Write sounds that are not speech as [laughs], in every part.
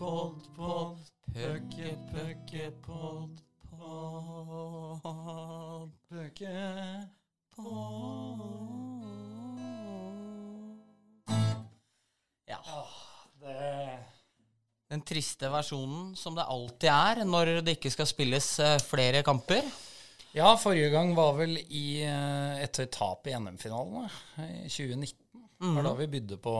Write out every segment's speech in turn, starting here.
pod, pod. Pucke, pucke, pod, pod. Pucke, pod. Ja. Det Den triste versjonen som det alltid er når det ikke skal spilles eh, flere kamper. Ja, forrige gang var vel i, eh, etter tap i NM-finalen i 2019. Det var da vi bydde på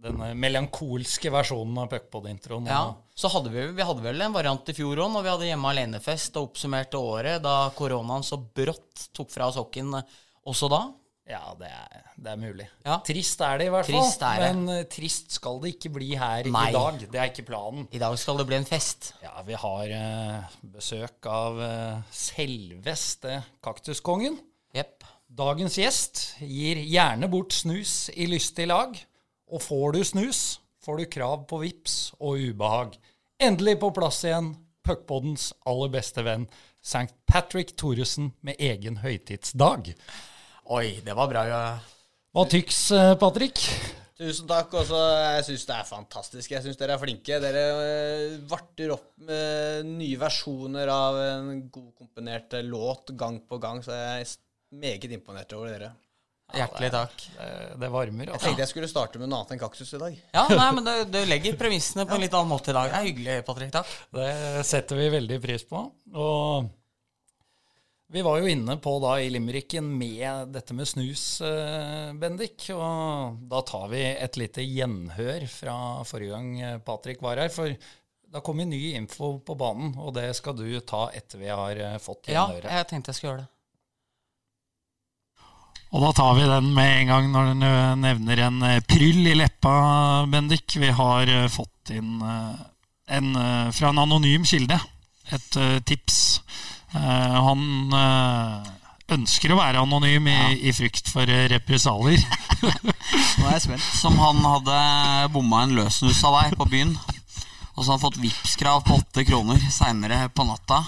denne melankolske versjonen av Puckpod-introen. Ja, så hadde vi, vi hadde vel en variant i fjor òg, når vi hadde hjemme alene-fest og oppsummerte året, da koronaen så brått tok fra oss hockeyen eh, også da. Ja, det er, det er mulig. Ja. Trist er det i hvert Trist fall. Men eh, trist skal det ikke bli her Nei. i dag. Det er ikke planen. I dag skal det bli en fest. Ja, vi har uh, besøk av uh, selveste kaktuskongen. Yep. Dagens gjest gir gjerne bort snus i lystig lag. Og får du snus, får du krav på vips og ubehag. Endelig på plass igjen, puckpoddens aller beste venn, St. Patrick Thoresen med egen høytidsdag. Oi, det var bra. Ja. Hva tyks, eh, Patrick? Tusen takk. Også, jeg syns det er fantastisk. Jeg syns dere er flinke. Dere eh, varter opp med nye versjoner av en god komponert eh, låt gang på gang, så jeg er meget imponert over dere. Hjertelig takk. Det, det varmer, Jeg altså. tenkte jeg skulle starte med noe annet enn kaktus i dag. Ja, nei, men du, du legger premissene på en litt annen måte i dag. Det er hyggelig, Patrick. Takk. Det setter vi veldig pris på. Og vi var jo inne på da i limericken med dette med snus, eh, Bendik. Og da tar vi et lite gjenhør fra forrige gang eh, Patrick var her. For da kom ny info på banen, og det skal du ta etter vi har fått fått Ja, jeg tenkte jeg skulle gjøre det. Og da tar vi den med en gang når du nevner en eh, pryll i leppa, Bendik. Vi har eh, fått inn eh, en fra en anonym kilde. Et tips. Han ønsker å være anonym i, i frykt for represalier. [laughs] Nå er jeg spent. Som han hadde bomma en løsnus av deg på byen. Og så har han fått Vipps-krav på åtte kroner seinere på natta.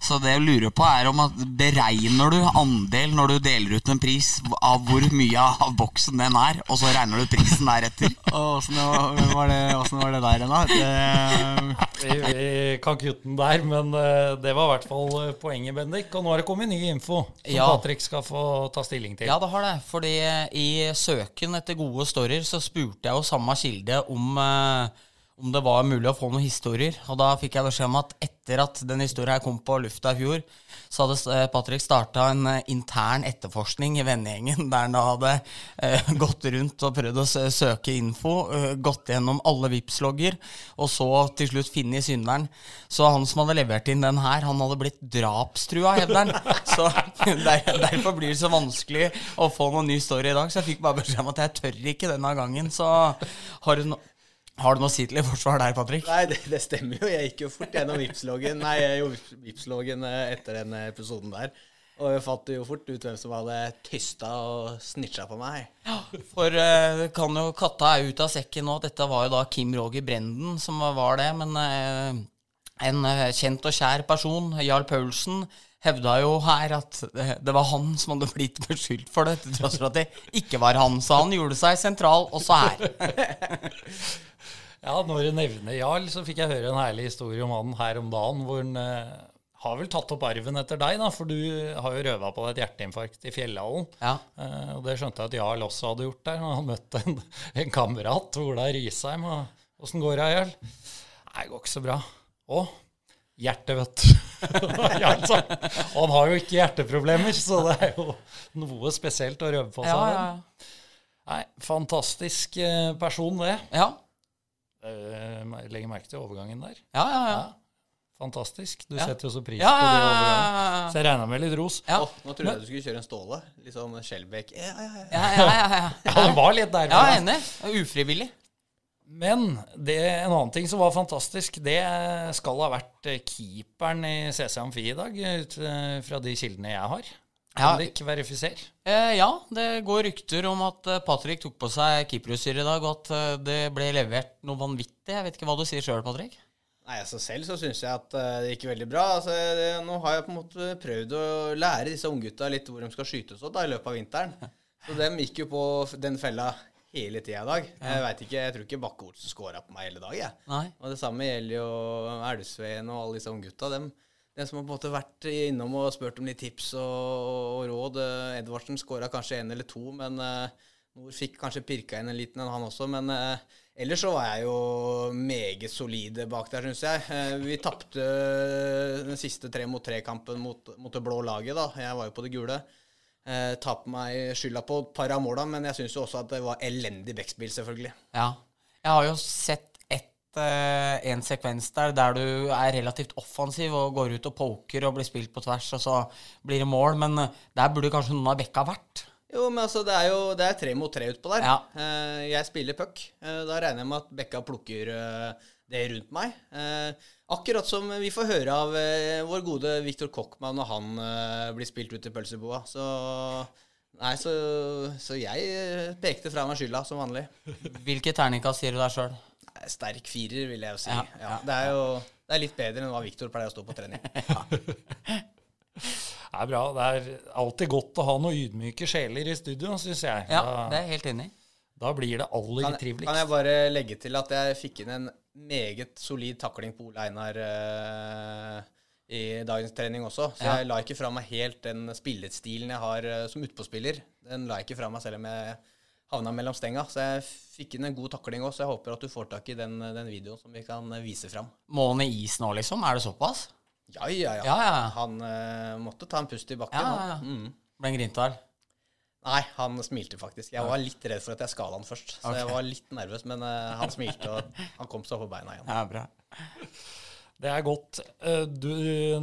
Så det jeg lurer på, er om at beregner du andel når du deler ut en pris av hvor mye av boksen den er, og så regner du prisen deretter? [laughs] Åssen var, det- var det der igjen, da? Vi, kan kutte den der, men eh, det var i hvert fall eh, poenget, Bendik. Og nå har det kommet ny info som Ja. Patrick skal få ta stilling til. Ja, det har det. Fordi i søken etter gode storyer så spurte jeg jo samme kilde om, eh, om det var mulig å få noen historier. Og da fikk jeg beskjed om at etter at den historien her kom på lufta i fjor, så hadde eh, Patrick starta en eh, intern etterforskning i vennegjengen, der han da hadde eh, [laughs] gått rundt og prøvd å søke info, gått gjennom alle vips logger og så til slutt funnet synderen. Så han som hadde levert inn den her, han hadde blitt drapstrua, hevder han. [laughs] Så [laughs] der, derfor blir det så vanskelig å få noen ny story i dag. Så jeg fikk bare beskjed om at jeg tør ikke denne gangen. Så har du, no har du noe å si til i forsvar der, Patrick? Nei, det, det stemmer jo. Jeg gikk jo fort gjennom Vipps-loggen Nei, jeg gjorde Vipps-loggen eh, etter den episoden der. Og jeg fant jo fort ut hvem som hadde tysta og snitcha på meg. Ja, For uh, kan jo katta er ut av sekken nå. Dette var jo da Kim Roger Brenden som var det. Men uh, en kjent og kjær person, Jarl Paulsen, hevda jo her at det, det var han som hadde blitt beskyldt for det, til tross for at det ikke var han. Så han gjorde seg sentral også her. [laughs] Ja, når du nevner Jarl, så fikk jeg høre en herlig historie om han her om dagen, hvor han eh, har vel tatt opp arven etter deg, da, for du har jo røva på deg et hjerteinfarkt i Fjellhallen. Ja. Eh, og det skjønte jeg at Jarl også hadde gjort der. Han møtte en, en kamerat, Ola Risheim. og Åssen går det, Jarl? Nei, det går ikke så bra. Å? Hjertet, vet du. [laughs] Og han har jo ikke hjerteproblemer, så det er jo noe spesielt å røve på seg. Ja, ja, Nei, fantastisk eh, person, det. ja. Eh, legger merke til overgangen der. Ja, ja, ja. Fantastisk. Du Ja. setter jo så pris Ja, på ja, det ja, overgangen. Så jeg regna med litt ros. Ja. Å, nå trodde jeg du skulle kjøre en Ståle. Litt sånn Skjelbæk. Ja, ja, ja. Ja, ja, ja, ja. Ja, [laughs] det var litt der. ja enig. Ufrivillig. Men det, en annen ting som var fantastisk, det skal ha vært keeperen i CC Amfi i dag, ut eh, fra de kildene jeg har. Ja. Det ikke verifiser? Eh, ja, det går rykter om at eh, Patrick tok på seg keeperutstyr i dag, og at eh, det ble levert noe vanvittig. Jeg vet ikke hva du sier sjøl, Patrick? Nei, altså Selv så syns jeg at eh, det gikk veldig bra. Altså, det, nå har jeg på en måte prøvd å lære disse unggutta litt hvor de skal skytes opp da, i løpet av vinteren. Så dem gikk jo på den fella hele tida i dag. Jeg vet ikke, jeg tror ikke Bakke-Olsen scora på meg hele dag, jeg. Nei. Og det samme gjelder jo Elvsveen og alle disse unggutta. Dem, dem som har på en måte vært innom og spurt om litt tips og, og råd. Eh, Edvardsen skåra kanskje én eller to, men uh, Nord fikk kanskje pirka inn en liten en, han også. Men uh, ellers så var jeg jo meget solide bak der, syns jeg. Vi tapte den siste tre mot tre-kampen mot, mot, det blå laget, da. Jeg var jo på det gule. Uh, Taper meg skylda på et par av måla, men jeg syns jo også at det var elendig backspill, selvfølgelig. Ja. Jeg har jo sett en sekvens der der du er relativt offensiv og går ut og poker og blir spilt på tvers, og så blir det mål. Men der burde kanskje noen av bekka vært. Jo, men altså, det er jo det er tre mot tre utpå der. Ja. Eh, jeg spiller puck. Eh, da regner jeg med at Bekka plukker eh, det rundt meg. akkurat som vi får høre av vår gode Viktor Kochmann når han blir spilt ut i pølseboa. Så Nei, så, så jeg pekte fra meg skylda, som vanlig. Hvilke terningkast sier du deg sjøl? Sterk firer, vil jeg jo si. Ja, Ja, ja, det er jo det er litt bedre enn hva Viktor pleier å stå på trening. [laughs] Det er bra. Det er alltid godt å ha noen ydmyke sjeler i studio, syns jeg. Ja, Da, det er jeg helt enig i. da blir det aller Kan, triveligst. kan jeg bare legge til at jeg fikk inn en meget solid takling på Ole Einar uh, i dagens trening også. Så Ja. jeg la ikke fra meg helt den spillestilen jeg har uh, som utpåspiller. Den la jeg ikke fra meg selv om jeg havna mellom stenga. Så jeg fikk inn en god takling òg, så jeg håper at du får tak i den, den videoen som vi kan vise fram. Må han i is nå, liksom? Er det såpass? Ja, ja, ja. Ja, ja. Han uh, måtte ta en pust i bakken. Ja, ja, ja. Mm. Ble han Grintal? Nei, han smilte faktisk. Jeg var litt redd for at jeg skal han først. Så okay. jeg var litt nervøs, men uh, han smilte, og han kom seg på beina igjen. Ja, bra. Det er godt. Eh, Du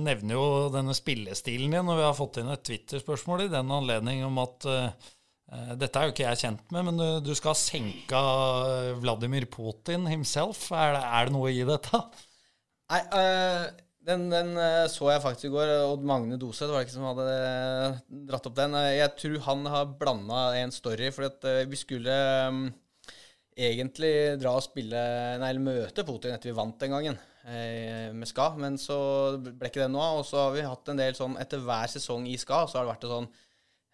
nevner jo denne spillestilen din, og vi har fått inn et Twitter-spørsmål i den anledning om at eh, dette er jo ikke jeg kjent med, men du, skal ha senka eh, Vladimir Putin himself. Er det, er det noe i dette? Nei, øh, den, den så jeg faktisk i går. Odd Magne var det ikke som hadde dratt opp den. Eh, Jeg tror han har blanda en story, for vi skulle øh, egentlig dra og spille Nei, eller møte Putin etter vi vant den gangen eh, med Ska, men så ble ikke det noe av. Og så har vi hatt en del sånn Etter hver sesong i Ska så har det vært sånn eh,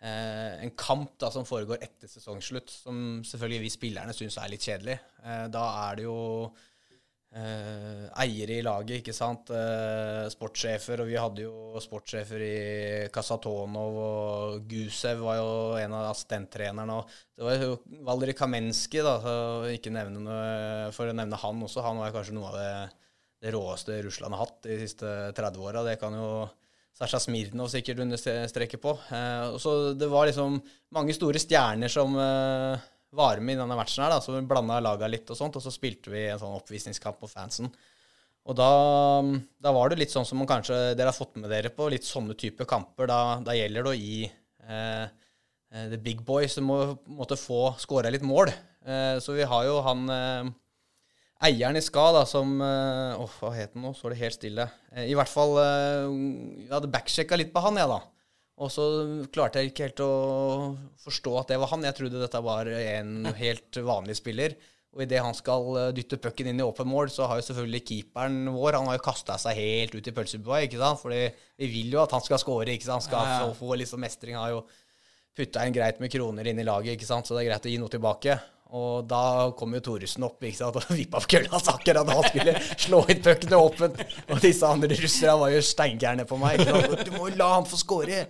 en kamp da som foregår etter sesongslutt, som selvfølgelig vi spillerne syns er litt kjedelig. Eh, da er det jo eh, eiere i laget, ikke sant. Eh, sportssjefer, og vi hadde jo sportssjefer i Kasatonov, og Gusev var jo en av assistenttrenerne. Og det var jo Valeri Kamenski, da, noe, for å nevne han også. Han var kanskje noe av det, det råeste Russland har hatt de siste 30 åra. Det kan jo Sasha Smirnov sikkert understreker på. Eh, så Det var liksom mange store stjerner som eh, var med i denne matchen her, da, så vi blanda laga litt og sånt, og så spilte vi en sånn oppvisningskamp på fansen. Og da, da var det litt sånn som man kanskje dere har fått med dere på, litt sånne type kamper. Da, da gjelder det å gi eh, eh, the big boys som må på få skåra litt mål. Eh, så vi har jo han eh, eieren i Ska, da, som eh, Åh, hva het han nå? Så er det helt stille. Eh, I hvert fall eh, Jeg hadde backsjekka litt på han, jeg, da. Og så klarte jeg ikke helt å forstå at det var han. Jeg trodde dette var en helt vanlig spiller. Og idet han skal dytte pucken inn i åpen mål, så har jo selvfølgelig keeperen vår Han har jo kasta seg helt ut i pølsebua, ikke sant? Fordi vi vil jo at han skal score, ikke sant? Han skal Ja, få liksom mestring. Har jo putta inn greit med kroner inn i laget, ikke sant? så det er greit å gi noe tilbake. Og da kom jo Thoresen opp ikke sant? [laughs] og vippa opp kølla akkurat da han skulle slå inn puckene åpen. Og disse andre russerne var jo steingærne på meg. Ikke sant? Du må jo la han få score.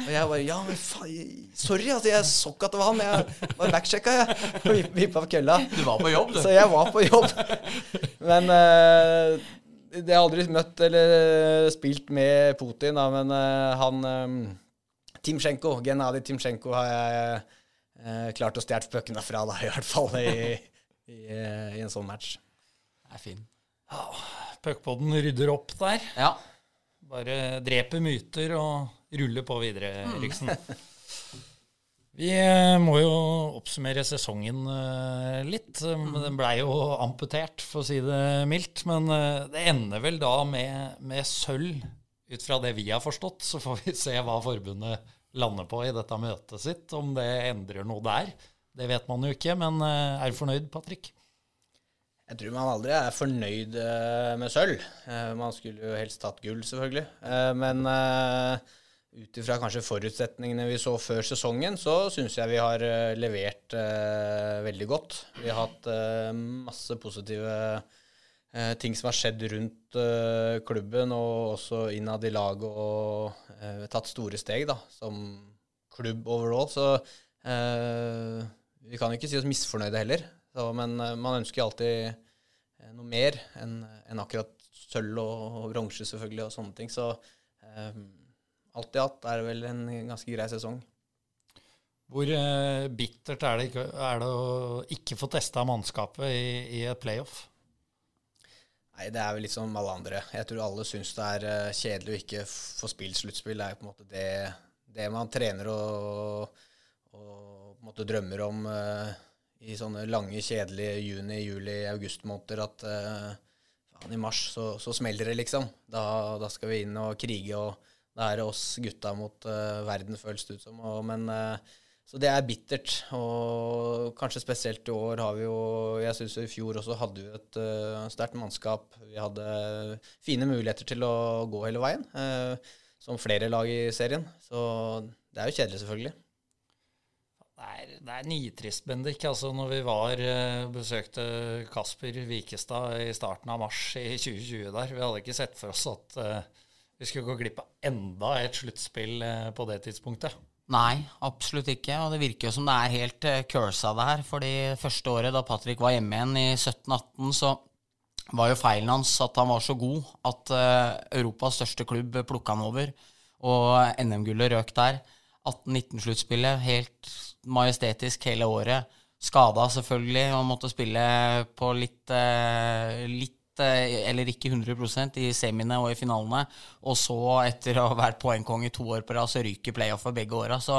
Og jeg bare Ja, men faen Sorry, altså, jeg så ikke at det var han. Jeg bare backsjekka, jeg. [laughs] Og vip- vippa opp kølla. Du var på jobb, du. Så jeg var på jobb. Men uh, Jeg har aldri møtt eller spilt med Putin, da, men uh, han um, Timsjenko, Gennadij Timsjenko, har jeg eh, klart å stjele puckene fra, da, i hvert fall i, i, eh, i en sånn match. Det er fin. Puckpodden rydder opp der. Ja. Bare dreper myter og ruller på videre, Eriksen. Vi eh, må jo oppsummere sesongen eh, litt. Um, Den blei jo amputert, for å si det mildt. Men det ender vel da med, med sølv, ut fra det vi har forstått. Så får vi se hva forbundet lander på i dette møtet sitt, om det endrer noe der. Det vet man jo ikke, men eh, er du fornøyd, Patrick? Jeg tror man aldri er fornøyd eh, med sølv. Eh, man skulle jo helst tatt gull, selvfølgelig. Men ut ifra kanskje forutsetningene vi så før sesongen, så syns jeg vi har levert veldig godt. Vi har hatt masse positive ting som har skjedd rundt klubben og også innad i laget, og tatt store steg da, som klubb overall. Så vi kan jo ikke si oss misfornøyde heller. Så, men man ønsker alltid noe mer enn en akkurat sølv og, og bronse, selvfølgelig, og sånne ting. Så alt i alt er det vel en ganske grei sesong. Hvor eh, bittert er det, ikke, er det, å ikke få testa mannskapet i, i, et playoff? Nei, Det er vel litt som alle andre. Jeg tror alle syns det er uh, kjedelig å ikke få spilt sluttspill. Det er på en måte det, det man trener og, og på en måte drømmer om uh, i sånne lange, kjedelige juni, juli, august-måneder. At uh, i mars så, så, smeller det, liksom. Da, da, skal vi inn og krige. og det er oss gutta mot uh, verden, føles det ut som. Og, men, uh, så det er bittert. Og kanskje spesielt i år har vi jo Jeg syns i fjor også hadde vi et uh, sterkt mannskap. Vi hadde fine muligheter til å gå hele veien, som flere lag i serien. Så det er jo kjedelig, selvfølgelig. Det er, det er nitrist, Bendik. Altså, når vi var besøkte Kasper Wikestad i starten av mars i 2020 der, vi hadde ikke sett for oss at vi skulle gå glipp av enda et sluttspill eh, på det tidspunktet. Nei, absolutt ikke. Og det virker jo som det er helt uh, cursa, det her. For det første året da Patrick var hjemme igjen i 17-18, så var jo feilen hans at han var så god at uh, Europas største klubb plukka han over. Og NM-gullet røk der. 18-19-sluttspillet, helt majestetisk hele året. Skada selvfølgelig, og måtte spille på litt, uh, litt Eh, eller ikke 100% i semiene og i finalene. Og så, etter å ha vært poengkonge to år på rad, så ryker playoffet begge åra. Så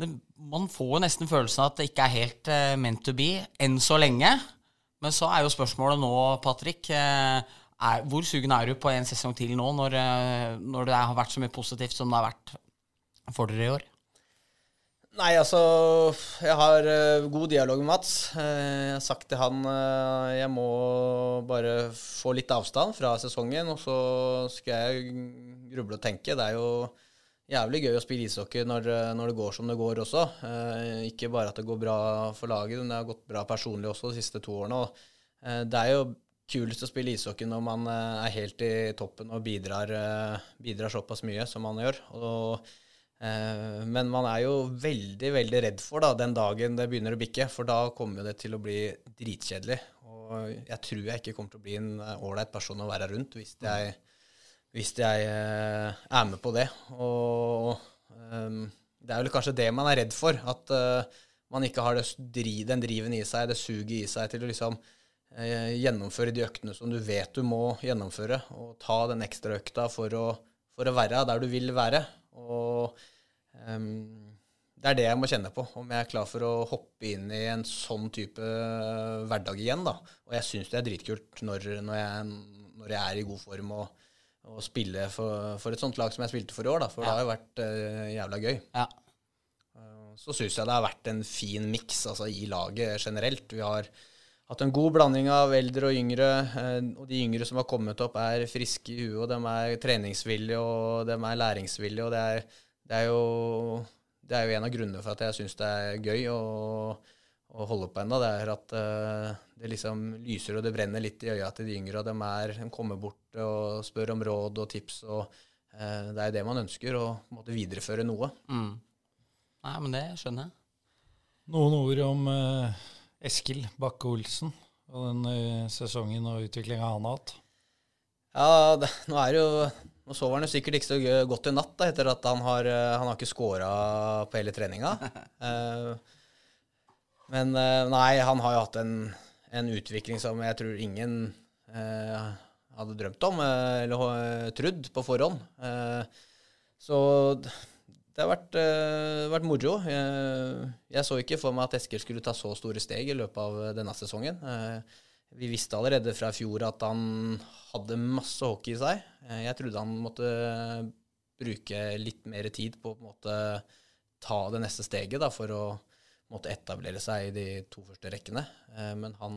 det, man får jo nesten følelsen av at det ikke er helt uh, meant to be enn så lenge. Men så er jo spørsmålet nå, Patrick. Uh, er, hvor sugen er du på en sesong til nå, når, når det har vært så mye positivt som det har vært for dere i år? Nei, altså Jeg har uh, god dialog med Mats. Uh, jeg har sagt til han uh, jeg må bare få litt avstand fra sesongen, og så skal jeg gruble og tenke. Det er jo jævlig gøy å spille ishockey når, når det går som det går også. ikke bare at det går bra for laget, men det har gått bra personlig også de siste to årene. Og, det er jo kulest å spille ishockey når man er helt i toppen og bidrar, bidrar såpass mye som man gjør. og men man er jo veldig veldig redd for da, den dagen det begynner å bikke, for da kommer det til å bli dritkjedelig. Og jeg tror jeg ikke kommer til å bli en ålreit person å være rundt hvis jeg, hvis jeg eh, er med på det. Og um, det er vel kanskje det man er redd for. At uh, man ikke har det, den driven i seg, det suget i seg til å liksom uh, gjennomføre de øktene som du vet du må gjennomføre, og ta den ekstra økta for å, for å være der du vil være. Og um, det er det jeg må kjenne på, om jeg er klar for å hoppe inn i en sånn type hverdag igjen. da. Og jeg syns det er dritkult når, når, jeg, når, jeg, er i god form og, og spiller for, for, et sånt lag som jeg spilte for i år, da. For ja. det har jo vært uh, jævla gøy. Ja. Uh, så syns jeg det har vært en fin miks altså, i laget generelt. Vi har hatt en god blanding av eldre og yngre. Eh, og de yngre som har kommet opp, er friske i huet, og de er treningsvillige og de er læringsvillige. Og det er, det er, jo, det er jo en av grunnene for at jeg syns det er gøy å, å holde på ennå. Det er at uh, det liksom lyser og det brenner litt i øya til de yngre. Og de, er, de kommer bort og spør om råd og tips. og uh, Det er det man ønsker, å måtte videreføre noe. Mm. Nei, men det skjønner jeg. Noen ord om uh Eskil Bakke-Olsen og den uh, sesongen og utviklinga han har hatt? Ja, det, nå er det jo Nå sover han jo sikkert ikke så godt i natt da, etter at han har, uh, han har ikke scora på hele treninga. Uh, [laughs] men nei, han har jo hatt en, en, utvikling som jeg tror ingen hadde drømt om eller trodd på forhånd. så det har vært, uh, vært moro. Jeg, jeg, så ikke for meg at Eskil skulle ta så store steg i løpet av denne sesongen. Uh, vi visste allerede fra fjor at han hadde masse hockey i seg. Uh, jeg trodde han måtte bruke litt mer tid på å måte, ta det neste steget da, for å måtte etablere seg i de to første rekkene. men han,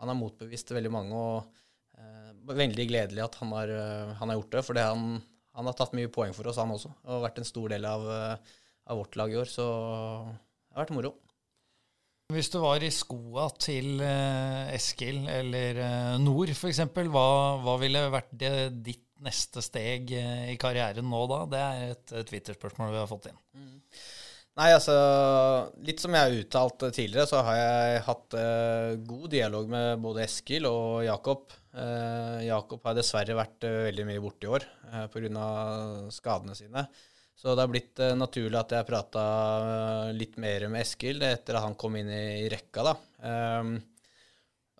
han har motbevist veldig mange, og veldig gledelig at han har, han har gjort det. For det han, han har tatt mye poeng for oss, han også. Og vært en stor del av, eh, av vårt lag i år. Så det har vært moro. Hvis du var i skoa til eh, Eskil eller eh, Nord f.eks., hva, hva ville vært det, ditt neste steg i karrieren nå da? Det er et Twitter-spørsmål vi har fått inn. Mm. Nei, altså Litt som jeg har uttalt tidligere, så har jeg hatt eh, god dialog med både Eskil og Jakob. Uh, Jakob har dessverre vært uh, veldig mye borte i år uh, pga. skadene sine. Så det har blitt naturlig at jeg prata litt mer med Eskil etter at han kom inn i, rekka. da. Um,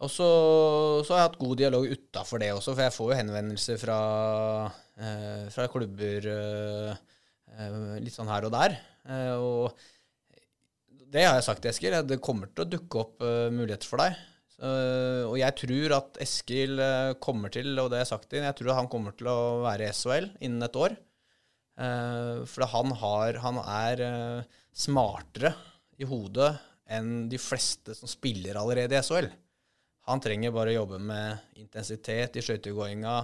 og så, så, har jeg hatt god dialog utafor det også, for jeg får jo henvendelser fra, fra klubber litt sånn her og der. Eh, og det har jeg sagt til Eskil. Det kommer til å dukke opp muligheter for deg. Så, og jeg tror at Eskil uh, kommer til, og det har jeg sagt til jeg tror han kommer til å være i SHL innen et år. Uh, for han, har, han er smartere i hodet enn de fleste som spiller allerede i SHL. Han trenger bare å jobbe med intensitet i skøytegåinga,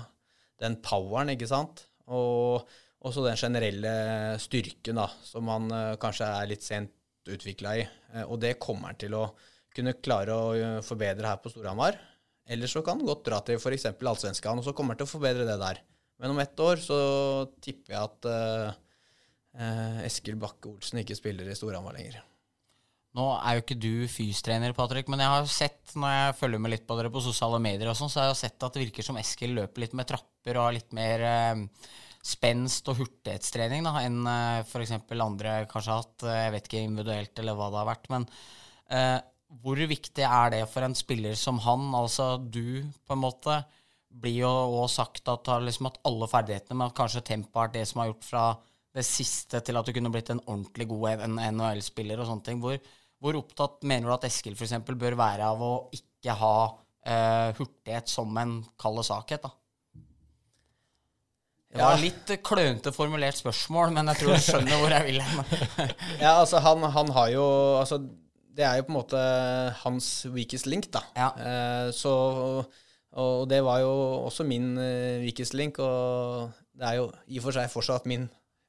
den poweren, ikke sant. Og også den generelle styrken, da, som han uh, kanskje er litt sent utvikla i. Uh, og det kommer han til å kunne klare å forbedre her på Storhamar. Eller så kan han godt dra til f.eks. Allsvenskan, og så kommer han til å forbedre det der. Men om ett år så tipper jeg at Eskil Bakke Olsen ikke spiller i Storhamar lenger. Nå er jo ikke du fystrener, Patrick, men jeg har sett, når jeg følger med litt på dere på sosiale medier, og sånn, så har jeg sett at det virker som Eskil løper litt med trapper og har litt mer spenst og hurtighetstrening da, enn eh, f.eks. andre kanskje har hatt. Eh, jeg vet ikke individuelt eller hva det har vært. Men uh, hvor viktig er det for en spiller som han, altså du, på en måte? Blir jo også sagt at, liksom, at alle ferdighetene, men kanskje tempoet er det som har gjort fra det siste til at du kunne blitt en ordentlig god NHL-spiller og sånne ting. Hvor, hvor, opptatt mener du at Eskil f.eks. bør være av å ikke ha eh, hurtighet som en kald sakhet, da? Det var litt klønete formulert spørsmål, men jeg tror du skjønner hvor jeg vil hen. [laughs] ja, altså han, han, har jo altså, Det er jo på en måte hans weakest link, da. Ja. Eh, så Og det var jo også min uh, weakest link, og det er jo i og for seg fortsatt min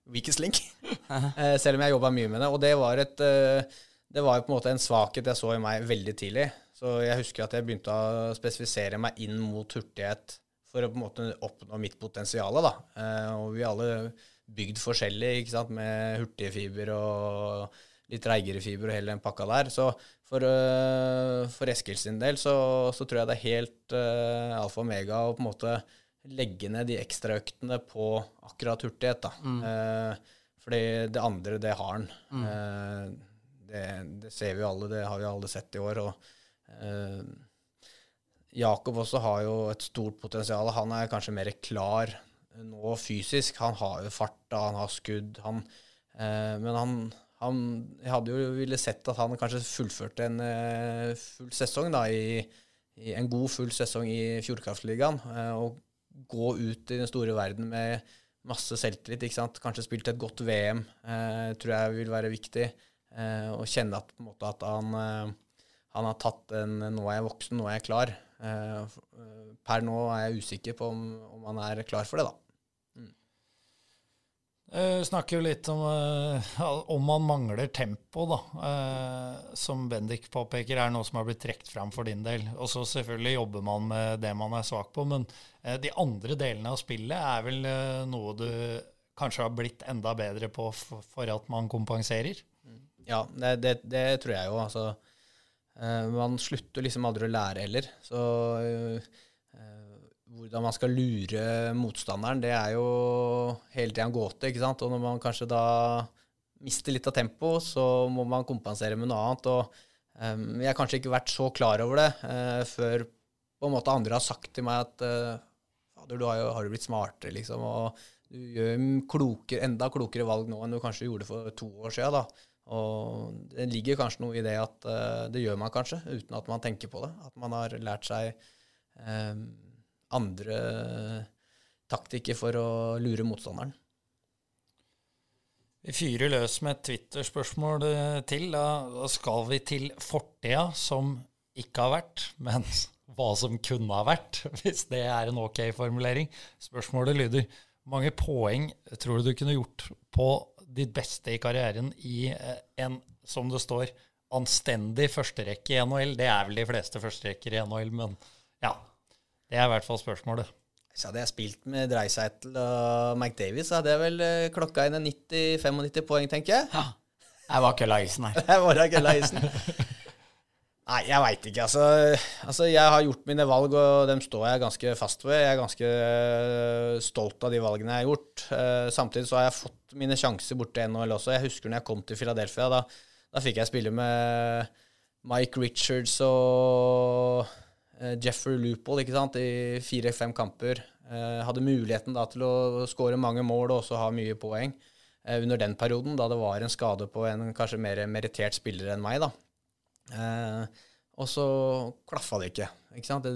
weakest link. [laughs] eh, selv om jeg jobba mye med det. Og det var et uh, Det var jo på en måte en svakhet jeg så i meg veldig tidlig. Så jeg husker at jeg begynte å spesifisere meg inn mot hurtighet for å på en måte oppnå mitt potensial. Da. Eh, og vi er alle bygd forskjellig, ikke sant, med hurtige fiber og litt treigere fiber og hele den pakka der. Så for, uh, for Eskil sin del så, så, tror jeg det er helt uh, alfa og mega å på en måte legge ned de ekstraøktene på akkurat hurtighet. da. Mm. Uh, fordi det andre, det har han. Mm. Det, det, ser vi jo alle, det har vi alle sett i år. og Jakob også har jo et stort potensial. Han er kanskje mer klar nå fysisk. Han har jo farta, han har skudd. Han, men han, han, Jeg hadde jo ville sett at han kanskje fullførte en uh, full sesong, da, i, i, en god full sesong i Fjordkraftligaen. Uh, og gå ut i den store verden med masse selvtillit. ikke sant? Kanskje spilt et godt VM, uh, tror jeg vil være viktig. Eh, og kjenne at, på en måte, at han, eh, han har tatt en 'nå er jeg voksen, nå er jeg klar'. Eh, eh, per nå er jeg usikker på om, om han er klar for det, da. Uh, snakker jo litt om uh, om man mangler tempo, da. Uh, som Bendik påpeker, er noe som har blitt trukket fram for din del. Og så selvfølgelig jobber man med det man er svak på, men de andre delene av spillet er vel noe du kanskje har blitt enda bedre på for, for at man kompenserer? Ja, det, det, det tror jeg jo. altså Uh, man slutter liksom aldri å lære heller. Så uh, hvordan man skal lure motstanderen, det er jo hele tida en gåte. ikke sant? Og når man kanskje da mister litt av tempo, så må man kompensere med noe annet. Og um, jeg har kanskje ikke vært så klar over det uh, før på en måte andre har sagt til meg at Fader, du har jo har du blitt smartere, liksom. Og du gjør kloker, enda klokere valg nå enn du kanskje gjorde for to år siden. da. Og det ligger kanskje noe i det at uh, det gjør man kanskje, uten at man tenker på det. At man har lært seg um, andre taktikker for å lure motstanderen. Vi fyrer løs med et Twitter-spørsmål eh, til. Da skal vi til fortida, som ikke har vært, men [laughs] hva som kunne ha vært, [laughs] hvis det er en ok formulering. Spørsmålet lyder hvor mange poeng tror du du kunne gjort på ditt beste i karrieren i eh, en, som det står, anstendig førsterekke i NHL? Det er vel de fleste førsterekker i NHL, men. Det er i hvert fall spørsmålet. Så hadde jeg spilt med Dreisaitl og McDavies, så hadde jeg vel eh, klokka inn en 90-95 poeng, tenker jeg. Ja. Jeg var kølla isen her. [laughs] jeg var kølla isen. Nei, jeg veit ikke. Altså, altså, jeg har gjort mine valg, og dem står jeg ganske fast ved. Jeg er ganske uh, stolt av de valgene jeg har gjort. Uh, samtidig så har jeg fått mine sjanser borte i NHL også. Jeg husker når jeg kom til Philadelphia. Da, da fikk jeg spille med Mike Richards og Jeffrey Loopold ikke sant, i fire-fem kamper. hadde muligheten da til å skåre mange mål og også ha mye poeng under den perioden, da det var en skade på en kanskje mer merittert spiller enn meg. da. Eh, og så klaffa det ikke. ikke sant? Det,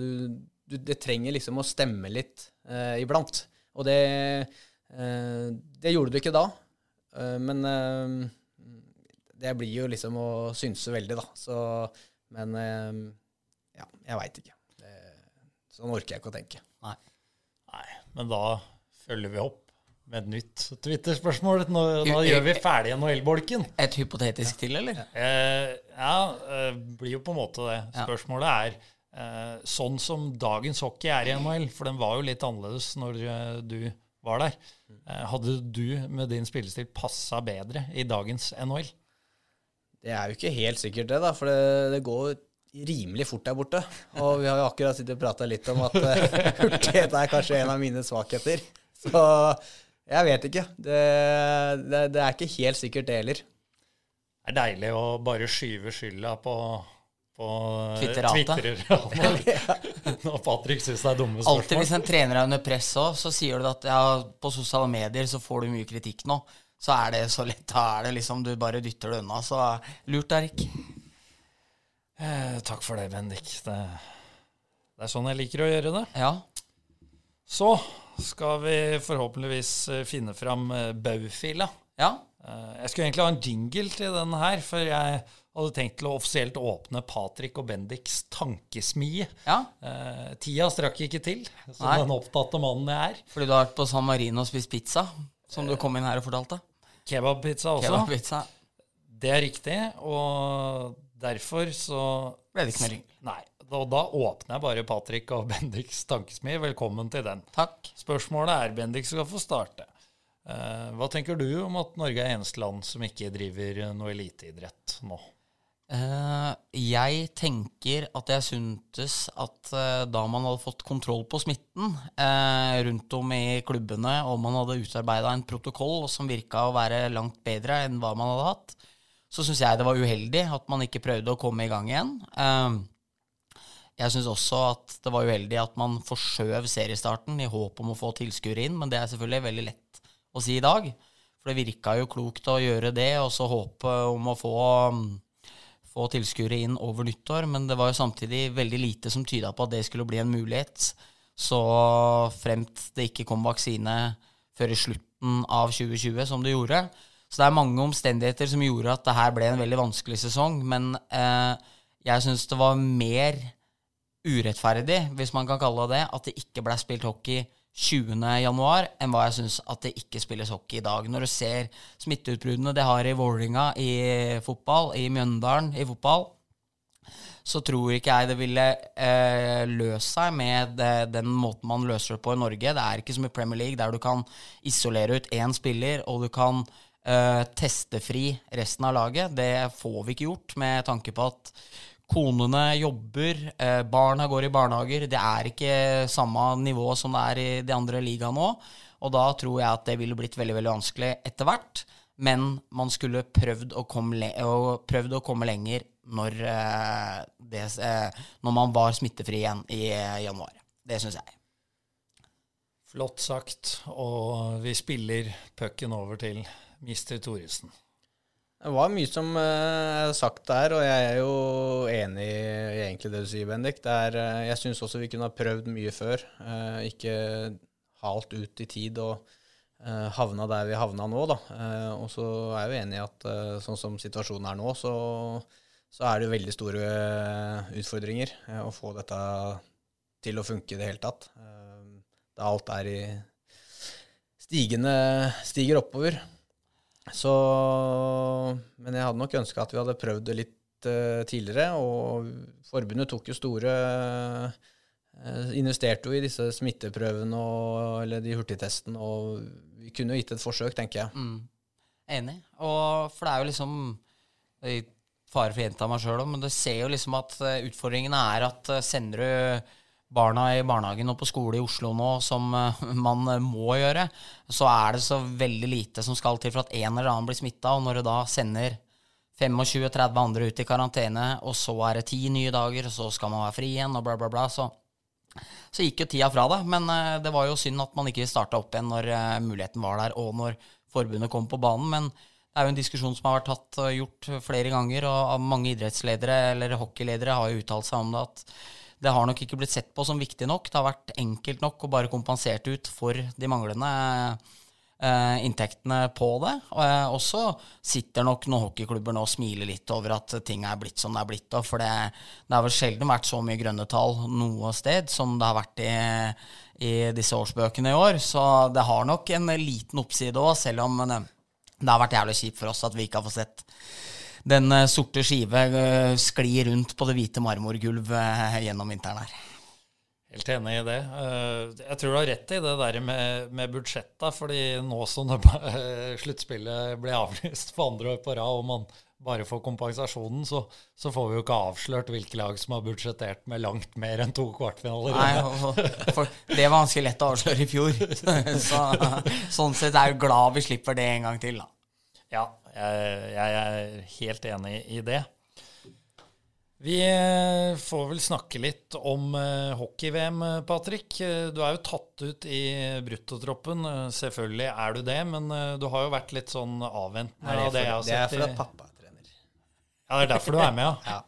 du, det trenger liksom å stemme litt eh, iblant. Og det, eh, det gjorde du ikke da. Eh, men eh, det blir jo liksom å synse veldig, da. Så, men eh, ja, jeg veit ikke. Det, sånn orker jeg ikke å tenke. Nei. Nei. Men da følger vi opp med et nytt Twitter-spørsmål. Nå, nå, gjør vi ferdig NHL-bolken. Et hypotetisk til, eller? Eh, ja, eh, blir jo på en måte det. Spørsmålet er eh, sånn som dagens hockey er i NHL, for den var jo litt annerledes når eh, du var der. Eh, hadde du med din spillestil passa bedre i dagens NHL? Det er jo ikke helt sikkert det, da, for det, det går rimelig fort der borte. Og vi har jo akkurat sittet og prata litt om at uh, [laughs] hurtighet er kanskje en av mine svakheter. Så jeg vet ikke. Det, det, det er ikke helt sikkert, det heller. Det er deilig å bare skyve skylda på, på Twitter-ratet. [laughs] [laughs] Når Patrick syns det er dumme spørsmål. Alltid hvis en trener er under press òg, så sier du at ja, på sosiale medier så får du mye kritikk nå. Så er det så lett. Da er det liksom du bare dytter det unna. Så lurt, Erik. Eh, takk for det, Bendik. Det, det er sånn jeg liker å gjøre det. Ja. Så skal vi forhåpentligvis eh, finne fram eh, baufila. Ja. Eh, jeg skulle egentlig ha en jingle til den her, for jeg hadde tenkt til å offisielt åpne Patrick og Bendiks tankesmie. ja. Eh, tida strakk ikke til, som Nei. den opptatte mannen jeg er. Fordi du har vært på San Marino og spist pizza, som du kom inn her og fortalte. Kebabpizza også. Kebabpizza. Det er riktig, og derfor så Ble det ikke noe ring. Nei. Og da åpner jeg bare Patrick og [laughs] Bendiks tankesmie. Velkommen til den. Takk. Spørsmålet er, Bendik skal få starte. Uh, hva tenker du om at Norge er eneste land som ikke driver noe eliteidrett nå? Uh, jeg tenker at jeg syntes at uh, da man hadde fått kontroll på smitten rundt om i klubbene, og man hadde utarbeida en protokoll som virka å være langt bedre enn hva man hadde hatt, så syns jeg det var uheldig at man ikke prøvde å komme i gang igjen. Eh, jeg syns også at det var uheldig at man forskjøv seriestarten i håp om å få tilskuere inn, men det er selvfølgelig veldig lett å si i dag. For det virka jo klokt å gjøre det, og så håpe om å få, få tilskuere inn over nyttår. Men det var jo samtidig veldig lite som tyda på at det skulle bli en mulighet. Så fremt det ikke kom vaksine før i slutten av 2020, som det gjorde. Så det er mange omstendigheter som gjorde at det her ble en veldig vanskelig sesong. Men eh, jeg syns det var mer urettferdig, hvis man kan kalle det det, at det ikke ble spilt hockey 20. januar, enn hva jeg syns at det ikke spilles hockey i dag. Når du ser smitteutbruddene det har i Vålerenga i fotball, i Mjøndalen i fotball, så tror ikke jeg det ville eh, løst seg med det, den måten man løser det på i Norge. Det er ikke som i Premier League, der du kan isolere ut én spiller, og du kan eh, teste resten av laget. Det får vi ikke gjort, med tanke på at konene jobber, eh, barna går i barnehager. Det er ikke samme nivå som det er i de andre ligaene nå. Og da tror jeg at det ville blitt veldig veldig vanskelig etter hvert. Men man skulle prøvd å komme, prøvd å komme lenger når, eh, det, når man var smittefri igjen i januar. Det syns jeg. Flott sagt. Og vi spiller pucken over til Mr. Thoresen. Det var mye som eh, er sagt der, og jeg er jo enig i egentlig det du sier, Bendik. Er, eh, jeg syns også vi kunne ha prøvd mye før. Eh, ikke halt ut i tid og havna der vi havna nå, da. Og så er jeg jo enig i at sånn som situasjonen er nå, så, så er det veldig store utfordringer å få dette til å funke i det hele tatt. Da alt er i stigende stiger oppover. Så Men jeg hadde nok ønska at vi hadde prøvd det litt uh, tidligere. Og forbundet tok jo store uh, Investerte jo i disse smitteprøvene og, eller de hurtigtestene, og vi kunne jo gitt et forsøk, tenker jeg. Mm. Enig. Og for det er jo liksom Fare for å gjenta meg sjøl, men du ser jo liksom at utfordringen er at sender du barna i barnehagen og på skole i Oslo nå, som [laughs] man må gjøre, så er det så veldig lite som skal til for at en eller annen blir smitta. Og når du da sender 25-30 andre ut i karantene, og så er det ti nye dager, og så skal man være fri igjen, og bla, bla, bla, så, så gikk jo tida fra det. Men det var jo synd at man ikke starta opp igjen når muligheten var der, og når forbundet kom på banen. men det er jo en diskusjon som har vært tatt og gjort flere ganger, og mange idrettsledere eller hockeyledere har jo uttalt seg om det at det har nok ikke blitt sett på som viktig nok. Det har vært enkelt nok å bare kompensert ut for de manglende eh, inntektene på det. Eh, og så sitter nok noen hockeyklubber nå og smiler litt over at ting er blitt som det er blitt. For det, det har vel sjelden vært så mye grønne tall noe sted som det har vært i, i disse årsbøkene i år. Så det har nok en liten oppside òg, selv om det, det har vært jævlig kjipt for oss at vi ikke har fått sett den sorte skive skli rundt på det hvite marmorgulvet gjennom vinteren her. Helt enig i det. Jeg tror du har rett i det der med, med budsjetta, fordi nå som [laughs] sluttspillet ble avlyst for andre år på rad, og man bare får kompensasjonen, så, så, får vi jo ikke avslørt hvilke lag som har budsjettert med langt mer enn to kvartfinaler. Nei, for det var ganske lett å avsløre i fjor. [laughs] Så, sånn sett er jeg glad vi slipper det en gang til, da. Ja, jeg, jeg er helt enig i det. Vi får vel snakke litt om hockey-VM, Patrick. Du er jo tatt ut i bruttotroppen. Selvfølgelig er du det, men du har jo vært litt sånn avventende av det jeg har sett. Det er for at pappa er trener. Ja, det er derfor du er med, ja? [laughs] ja.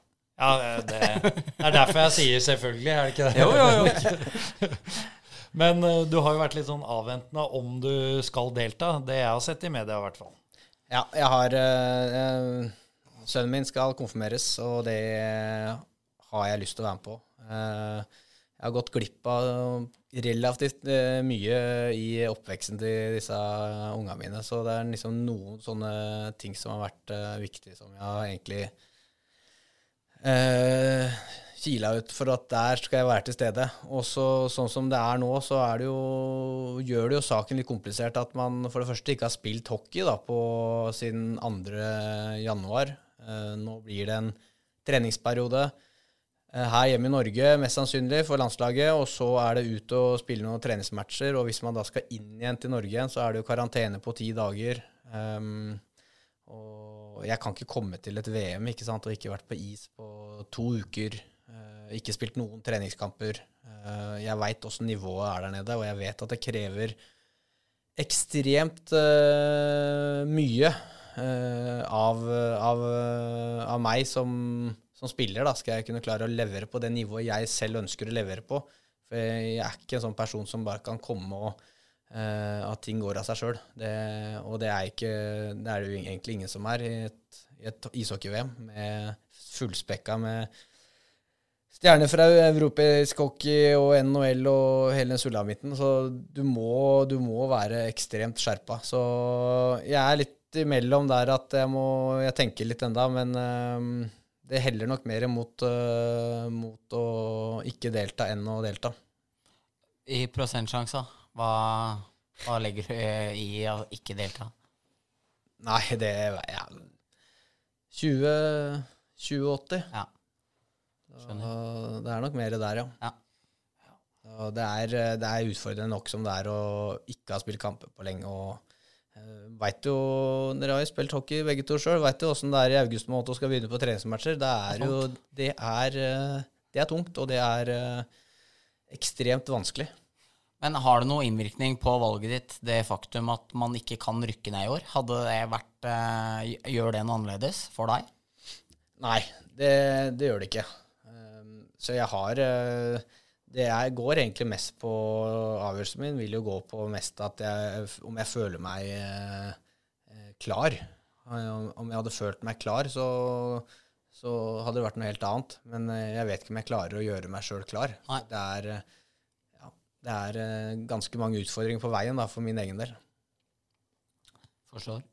Ja, det, det er derfor jeg sier selvfølgelig, er det ikke det? Jo, jo, jo. [laughs] Men du har jo vært litt sånn avventende om du skal delta. Det jeg har sett i media, i hvert fall. Ja, jeg har øh, Sønnen min skal konfirmeres, og det har jeg lyst til å være med på. Jeg har gått glipp av relativt mye i oppveksten til disse ungene mine, så det er liksom noen sånne ting som har vært viktige, som jeg har egentlig eh, kila ut for at der skal jeg være til stede. Og sånn som det er nå, så er det jo, gjør det jo saken litt komplisert at man for det første ikke har spilt hockey da, på siden 2. januar. Eh, nå blir det en treningsperiode eh, her hjemme i Norge, mest sannsynlig, for landslaget. Og så er det ut og spille noen treningsmatcher. Og hvis man da skal inn igjen til Norge igjen, så er det jo karantene på ti dager. Um, og jeg kan ikke komme til et VM ikke sant, og ikke vært på is på to uker. Ikke spilt noen treningskamper. Uh, jeg veit åssen nivået er der nede, og jeg vet at det krever ekstremt uh, mye av, av, av, meg som, som, spiller. Da skal jeg kunne klare å levere på det nivået jeg selv ønsker å levere på. For jeg er ikke en sånn person som bare kan komme og uh, at ting går av seg sjøl. Og det er, ikke, det er det jo egentlig ingen som er i et, et ishockey-VM med fullspekka med stjerner fra europeisk hockey og NHL og hele den sulamitten. Så du må, du må være ekstremt skjerpa. Så jeg er litt imellom der at jeg må Jeg tenker litt enda, men uh, det heller nok mer mot, uh, mot å ikke delta enn å delta. I prosentsjanser, hva, hva, legger du i å ikke delta? Nei, det ja, 20-80. Ja. Skjønner. det er nok mer der, ja. ja. Det er, det, er, utfordrende nok som det er å ikke ha spilt kamper på lenge. og uh, vet jo, Dere har jo spilt hockey begge to sjøl. Veit jo åssen det er i august måned og skal begynne på treningsmatcher. Det er jo det er, det er tungt, og det er uh, ekstremt vanskelig. Men har det noe innvirkning på valget ditt, det faktum at man ikke kan rykke ned i år? Hadde det vært uh, Gjør det noe annerledes for deg? Nei, det, det gjør det ikke. Så jeg har eh, Det jeg går egentlig mest på avgjørelsen min, vil jo gå på mest at jeg, om jeg føler meg eh, klar. Om jeg hadde følt meg klar, så, så, hadde det vært noe helt annet. Men eh, jeg vet ikke om jeg klarer å gjøre meg sjøl klar. Det er, ja, det er, ganske mange utfordringer på veien da, for min egen del. Forstår.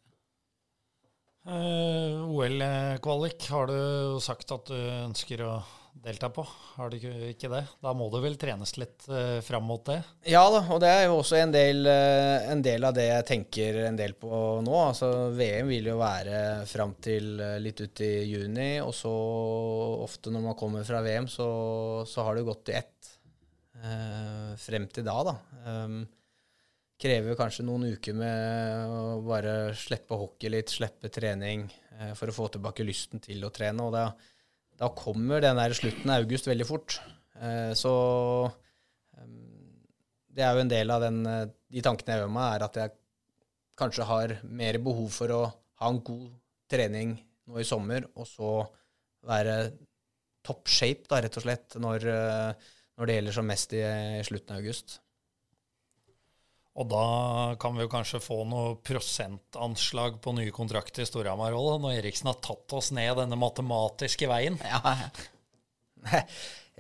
Uh, OL-kvalik har du jo sagt at du ønsker å delta på. Har du ikke det? Da må du vel trenes litt uh, fram mot det? Ja da, og det er jo også en del, uh, en del, av det jeg tenker en del på nå. Altså VM vil jo være fram til uh, litt ut i juni, og så ofte når man kommer fra VM, så, så har det gått i ett frem til da, da. Um, krever kanskje noen uker med å bare slippe hockey litt, slippe trening, for å få tilbake lysten til å trene. og det er da kommer den der slutten av august veldig fort. Eh, så ehm, det er jo en del av den, eh, de tankene jeg gjør meg, er at jeg kanskje har mer behov for å ha en god trening nå i sommer, og så være top shape, da, rett og slett, når, eh, når det gjelder som mest i, slutten av august. Og da kan vi jo kanskje få noe prosentanslag på nye kontrakter i Storhamar òg, når Eriksen har tatt oss ned denne matematiske veien. Ja,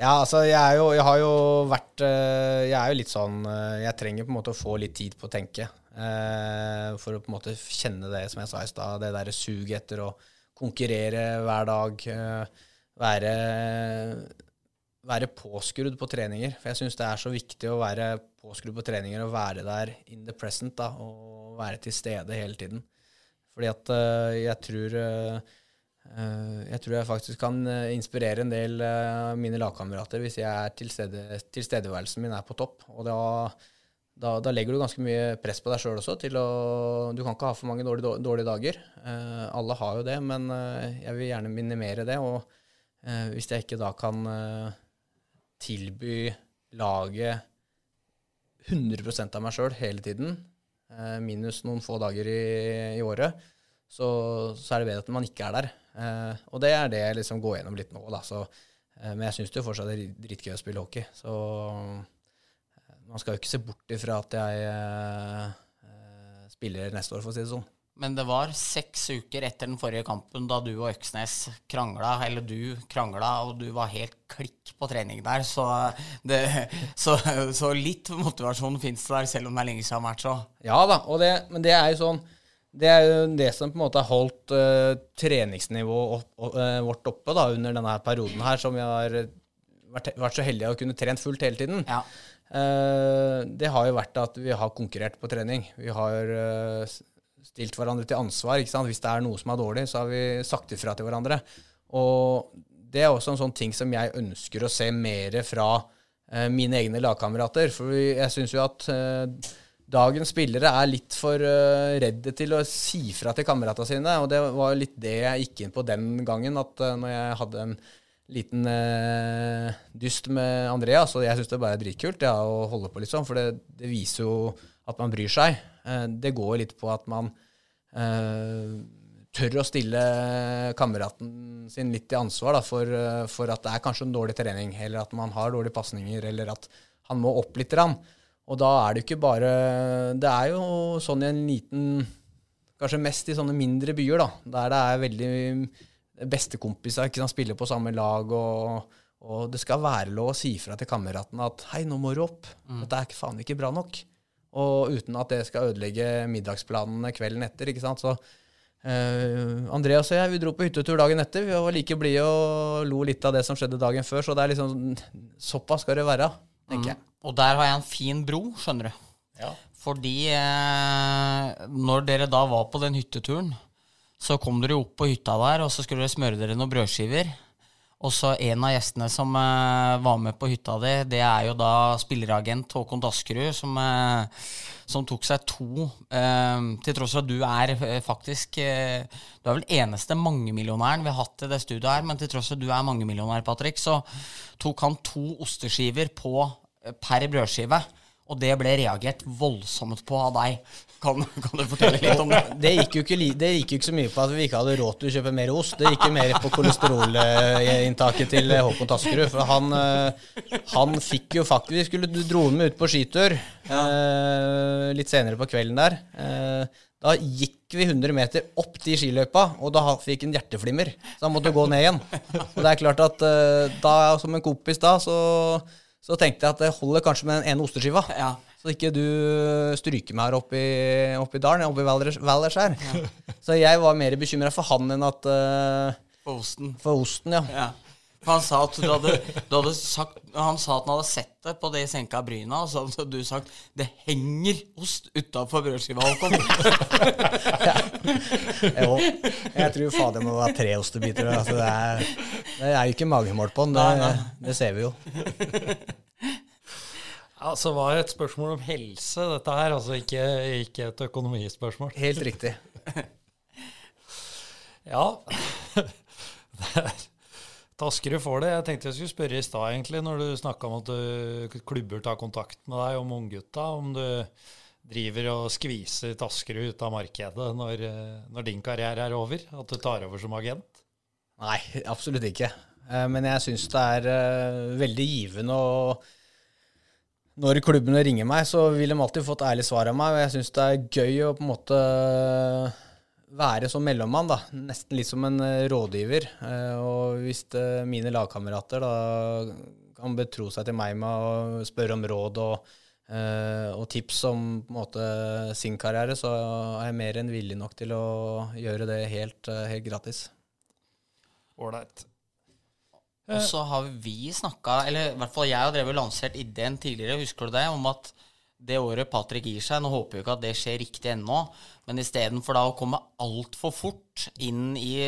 ja [laughs] altså jeg, jo, jeg, har jo vært eh, Jeg er jo litt sånn eh, Jeg trenger på en måte å få litt tid på å tenke. Eh, for å på en måte kjenne det som jeg sa i stad, det derre suget etter å konkurrere hver dag. Være være påskrudd på treninger. For jeg syns det er så viktig å være påskrudd på treninger og være der in the present. da, Og være til stede hele tiden. Fordi at uh, jeg tror uh, jeg tror jeg faktisk kan inspirere en del av uh, mine lagkamerater hvis jeg er til stede, tilstedeværelsen min er på topp. Og da, da, da, legger du ganske mye press på deg sjøl også. Til å, du kan ikke ha for mange dårlige, dårlige dager. alle har jo det, men jeg vil gjerne minimere det. Og hvis jeg ikke da kan tilby laget 100% av meg sjøl hele tiden, eh, minus noen få dager i, i året, så, så, er det bedre at man ikke er der. Eh, og det er det jeg liksom går gjennom litt nå. Da. Så, eh, men jeg syns det fortsatt er dritgøy å spille hockey. Så eh, man skal jo ikke se bort ifra at jeg eh, spiller neste år, for å si det sånn. Men det var seks uker etter den forrige kampen da du og Øksnes krangla, eller du krangla, og du var helt klikk på trening der. Så, det, så, så litt motivasjon fins der, selv om det er lenge siden match òg. Ja da, det, men det er jo sånn det er jo det som på en måte har holdt uh, treningsnivået opp, uh, vårt oppe da, under denne perioden her, som vi har vært, vært så heldige å kunne trent fullt hele tiden. Ja. Uh, det har jo vært at vi har konkurrert på trening. Vi har stilt hverandre til ansvar. Hvis det er noe som er dårlig, så har vi sagt ifra til hverandre. Og det er også en sånn ting som jeg ønsker å se mer fra eh, mine egne lagkamerater. For jeg syns jo at eh, dagens spillere er litt for eh, redde til å si fra til kameratene sine. Og det var litt det jeg gikk inn på den gangen, at uh, når jeg hadde en liten uh, dyst med Andrea, så jeg syns det bare er dritkult ja, å holde på litt sånn, for det, det viser jo at man bryr seg. Eh, det går litt på at man eh, tør å stille kameraten sin litt til ansvar da, for, eh, for, at det er kanskje en dårlig trening, eller at man har dårlige pasninger, eller at han må opp litt. Og da er det ikke bare Det er jo sånn i en liten Kanskje mest i sånne mindre byer, da, der det er veldig bestekompiser ikke sant, spiller på samme lag. og og det skal være lov å si fra til kameraten at 'hei, nå må du opp'. Mm. Dette er faen ikke bra nok. Og uten at det skal ødelegge middagsplanene kvelden etter. ikke sant? Så uh, Andreas og jeg vi dro på hyttetur dagen etter. Vi var like blide og lo litt av det som skjedde dagen før. Så det er liksom såpass skal det være, tenker mm. jeg. Og der har jeg en fin bro, skjønner du. Ja. Fordi eh, når dere da var på den hytteturen, så kom dere opp på hytta der, og så skulle dere smøre dere noen brødskiver. Og så en av gjestene som uh, var med på hytta di, det er jo da spilleragent Håkon Daskerud, som, uh, som tok seg to uh, Til tross for at du er faktisk Du er vel eneste mangemillionæren vi har hatt i det studioet her, men til tross for at du er mangemillionær, Patrick, så tok han to osteskiver på per brødskive. Og det ble reagert voldsomt på av deg. Kan, kan, du fortelle litt om [laughs] det? Det gikk, jo ikke, det gikk jo ikke så mye på at vi ikke hadde råd til å kjøpe mer ost. Det gikk jo mer på kolesterolinntaket til Håkon Taskerud. For han, eh, han, fikk jo faktisk Vi skulle dro med ut på skitur ja. eh, litt senere på kvelden der. Eh, da gikk vi 100 meter opp de skiløypa, og da fikk han hjerteflimmer. Så han måtte gå ned igjen. Og det er klart at eh, da, som en kompis da, så Så tenkte jeg at det holder kanskje med den ene osteskiva. Ja. Så ikke du stryker meg her oppe i, oppe i dalen, oppe i Valdres- Ja. [laughs] Så jeg var mer bekymra for han enn at uh, For osten. For osten, ja. Ja. For han sa at du hadde, du hadde sagt Han sa at han hadde sett det på de senka bryna, og så hadde du sagt 'Det henger ost utafor brødskiva', Håkon. [laughs] Jo, jeg tror fader det må være tre ostebiter. Altså det, er, det er jo ikke magemål på den, det, det ser vi jo. Altså, det var det et spørsmål om helse, dette her. Altså ikke, ikke et økonomispørsmål. Helt riktig. [laughs] Ja. [laughs] Det er- Taskerud får det. Jeg tenkte jeg skulle spørre i stad, egentlig, når du snakka om at du, klubber tar kontakt med deg om unggutta, om du driver og skviser Taskerud ut av markedet når, eh, når din karriere er over? At du tar over som agent? Nei, absolutt ikke. Eh, Men jeg syns det er eh, veldig givende å Når klubbene ringer meg, så vil de alltid få et ærlig svar av meg. Og jeg syns det er gøy å på en måte være som mellommann, da. Nesten litt som en eh, rådgiver. Eh, Og hvis eh, mine lagkamerater da kan betro seg til meg med å spørre om råd og, eh, og tips om på en måte sin karriere, så er jeg mer enn villig nok til å gjøre det helt, helt gratis. Ålreit. Og så har vi snakka, eller i hvert fall jeg har drevet og lansert ideen tidligere, husker du det, om at det året Patrick gir seg Nå håper vi ikke at det skjer riktig ennå, men istedenfor da å komme altfor fort inn i,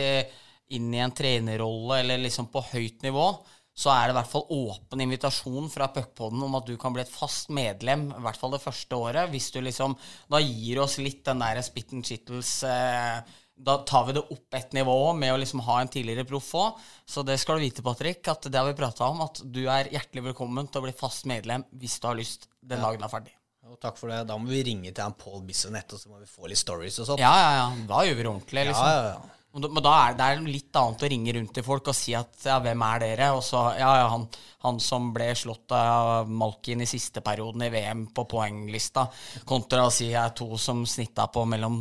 inn i en trenerrolle eller liksom på høyt nivå, så er det i hvert fall åpen invitasjon fra Puckpodden om at du kan bli et fast medlem, i hvert fall det første året, hvis du liksom Da gir oss litt den der spit and chittles eh, da tar vi det opp et nivå med å liksom ha en tidligere proff òg. Så det skal du vite, Patrick, at det har vi prata om. At du er hjertelig velkommen til å bli fast medlem hvis du har lyst den dagen er ferdig. Jo, takk for det. Da må vi ringe til han Paul Bissonette, og så må vi få litt stories og sånt. Ja, ja, ja. Da gjør vi det ordentlig, liksom. ja, ja, ja. Men da er det er litt annet å ringe rundt til folk og si at ja, hvem er dere? Og så ja, ja, han, han som ble slått av Malkin i siste perioden i VM på poenglista, kontra å si jeg er to som snitta på mellom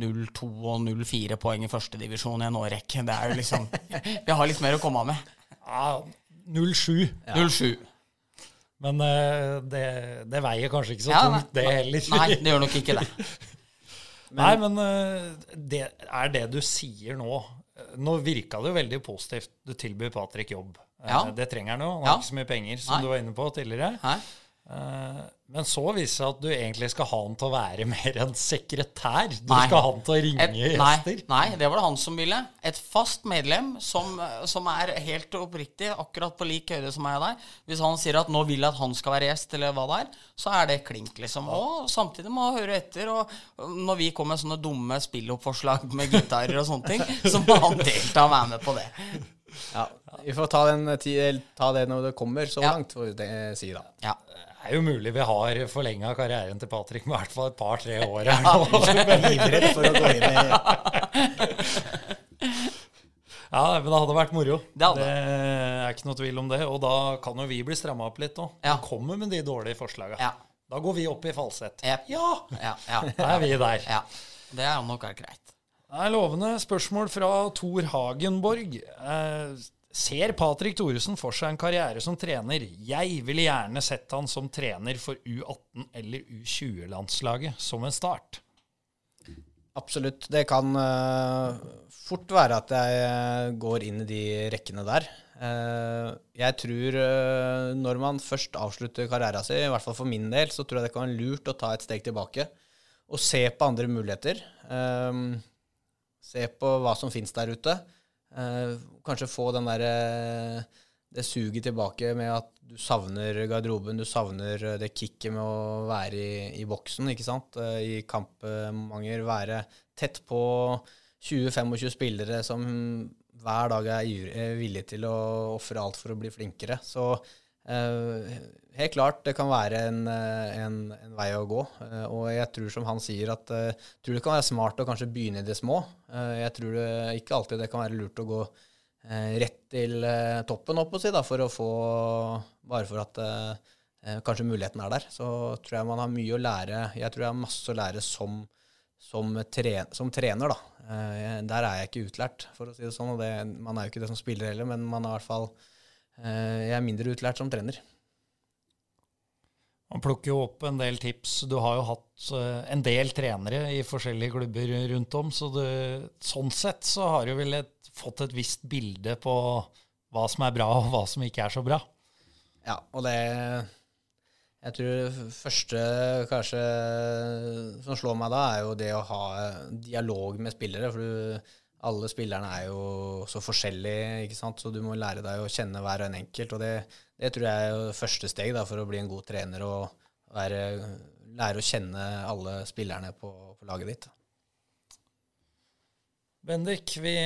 0,2 og 0,4 poeng i førstedivisjon i en årrekke. Det er jo liksom [laughs] Vi har litt mer å komme av med. Ja, 07. 0,7. Men eh, det, det veier kanskje ikke så Ja, tungt, det heller. Nei, det gjør nok ikke det. [laughs] Nei, men eh, det er det du sier nå. Eh, Nå virka det jo veldig positivt. Du tilbyr Patrick jobb. Ja. Det trenger han jo. Han Ja. ikke så mye penger, som Nei. du var inne på tidligere. Hæ? Men så viser det seg at du egentlig skal ha han til å være [laughs] mer en sekretær. Du Nei. skal ha han til å ringe Et, gjester. nei, det var det han som ville. Et fast medlem som, som er helt oppriktig, akkurat på lik høyde som meg og deg. Hvis han sier at nå vil jeg at han skal være gjest, eller hva det er, så er det klink, liksom. Og samtidig må han høre etter. Og når vi kommer med sånne dumme spilloppforslag med gitarer og sånne ting, så må han delta og være med på det. Ja, vi får ta, den, ta det når det kommer så Ja. langt, får vi det- si da. Ja. Det er jo mulig vi har forlenga karrieren til Patrick med i hvert fall et par-tre år her nå. Livredd for å gå inn i [laughs] Ja, men det hadde vært moro. Det hadde. er ikke noe tvil om det. Og da kan jo vi bli stramma opp litt òg. Ja. Kommer med de dårlige forslaga. Ja. Da går vi opp i falsett. Yep. Ja! Ja, ja, Da er vi der. ja. Det er nok greit. Det er lovende spørsmål fra Tor Hagenborg. Eh, ser Patrick Thoresen for seg en karriere som trener? Jeg ville gjerne sett han som trener for U18 eller U20-landslaget som en start. Absolutt. Det kan uh, fort være at jeg eh, går inn i de rekkene der. Uh, jeg tror uh, når man først avslutter karrieren sin, i hvert fall for min del, så tror jeg det kan være lurt å ta et steg tilbake og se på andre muligheter. Se på hva som finnes der ute. Eh, kanskje få den der, eh, det suget tilbake med at du savner garderoben, du savner eh, det kicket med å være i, i boksen, ikke sant? Eh, I kampmanger, være tett på 20-25 spillere som hver dag er villige til å ofre alt for å bli flinkere. Så helt klart, det kan være en, eh, en, en vei å gå. Eh, og jeg tror som han sier, at eh, jeg tror det kan være smart å kanskje begynne i det små. Eh, jeg tror det ikke alltid det kan være lurt å gå eh, rett til eh, toppen, opp å si, da, for å få Bare for at eh, eh, kanskje muligheten er der. Så tror jeg man har mye å lære. Jeg tror jeg har masse å lære som, som, tre, som trener, da. Eh, der er jeg ikke utlært, for å si det sånn. Og det, man er jo ikke det som spiller heller, men man er i hvert fall eh, Jeg er mindre utlært som trener. Man plukker jo opp en del tips. Du har jo hatt eh, en del trenere i forskjellige klubber rundt om, så du, sånn sett så har du vel et, fått et visst bilde på hva som er bra, og hva som ikke er så bra. Ja, og det Jeg tror det første kanskje som slår meg da, er jo det å ha dialog med spillere. For du, alle spillerne er jo så forskjellige, ikke sant? så du må lære deg å kjenne hver og en enkelt. Og det, det tror jeg er første steg da, for å bli en god trener og være, lære å kjenne alle spillerne på, på laget ditt. Bendik, vi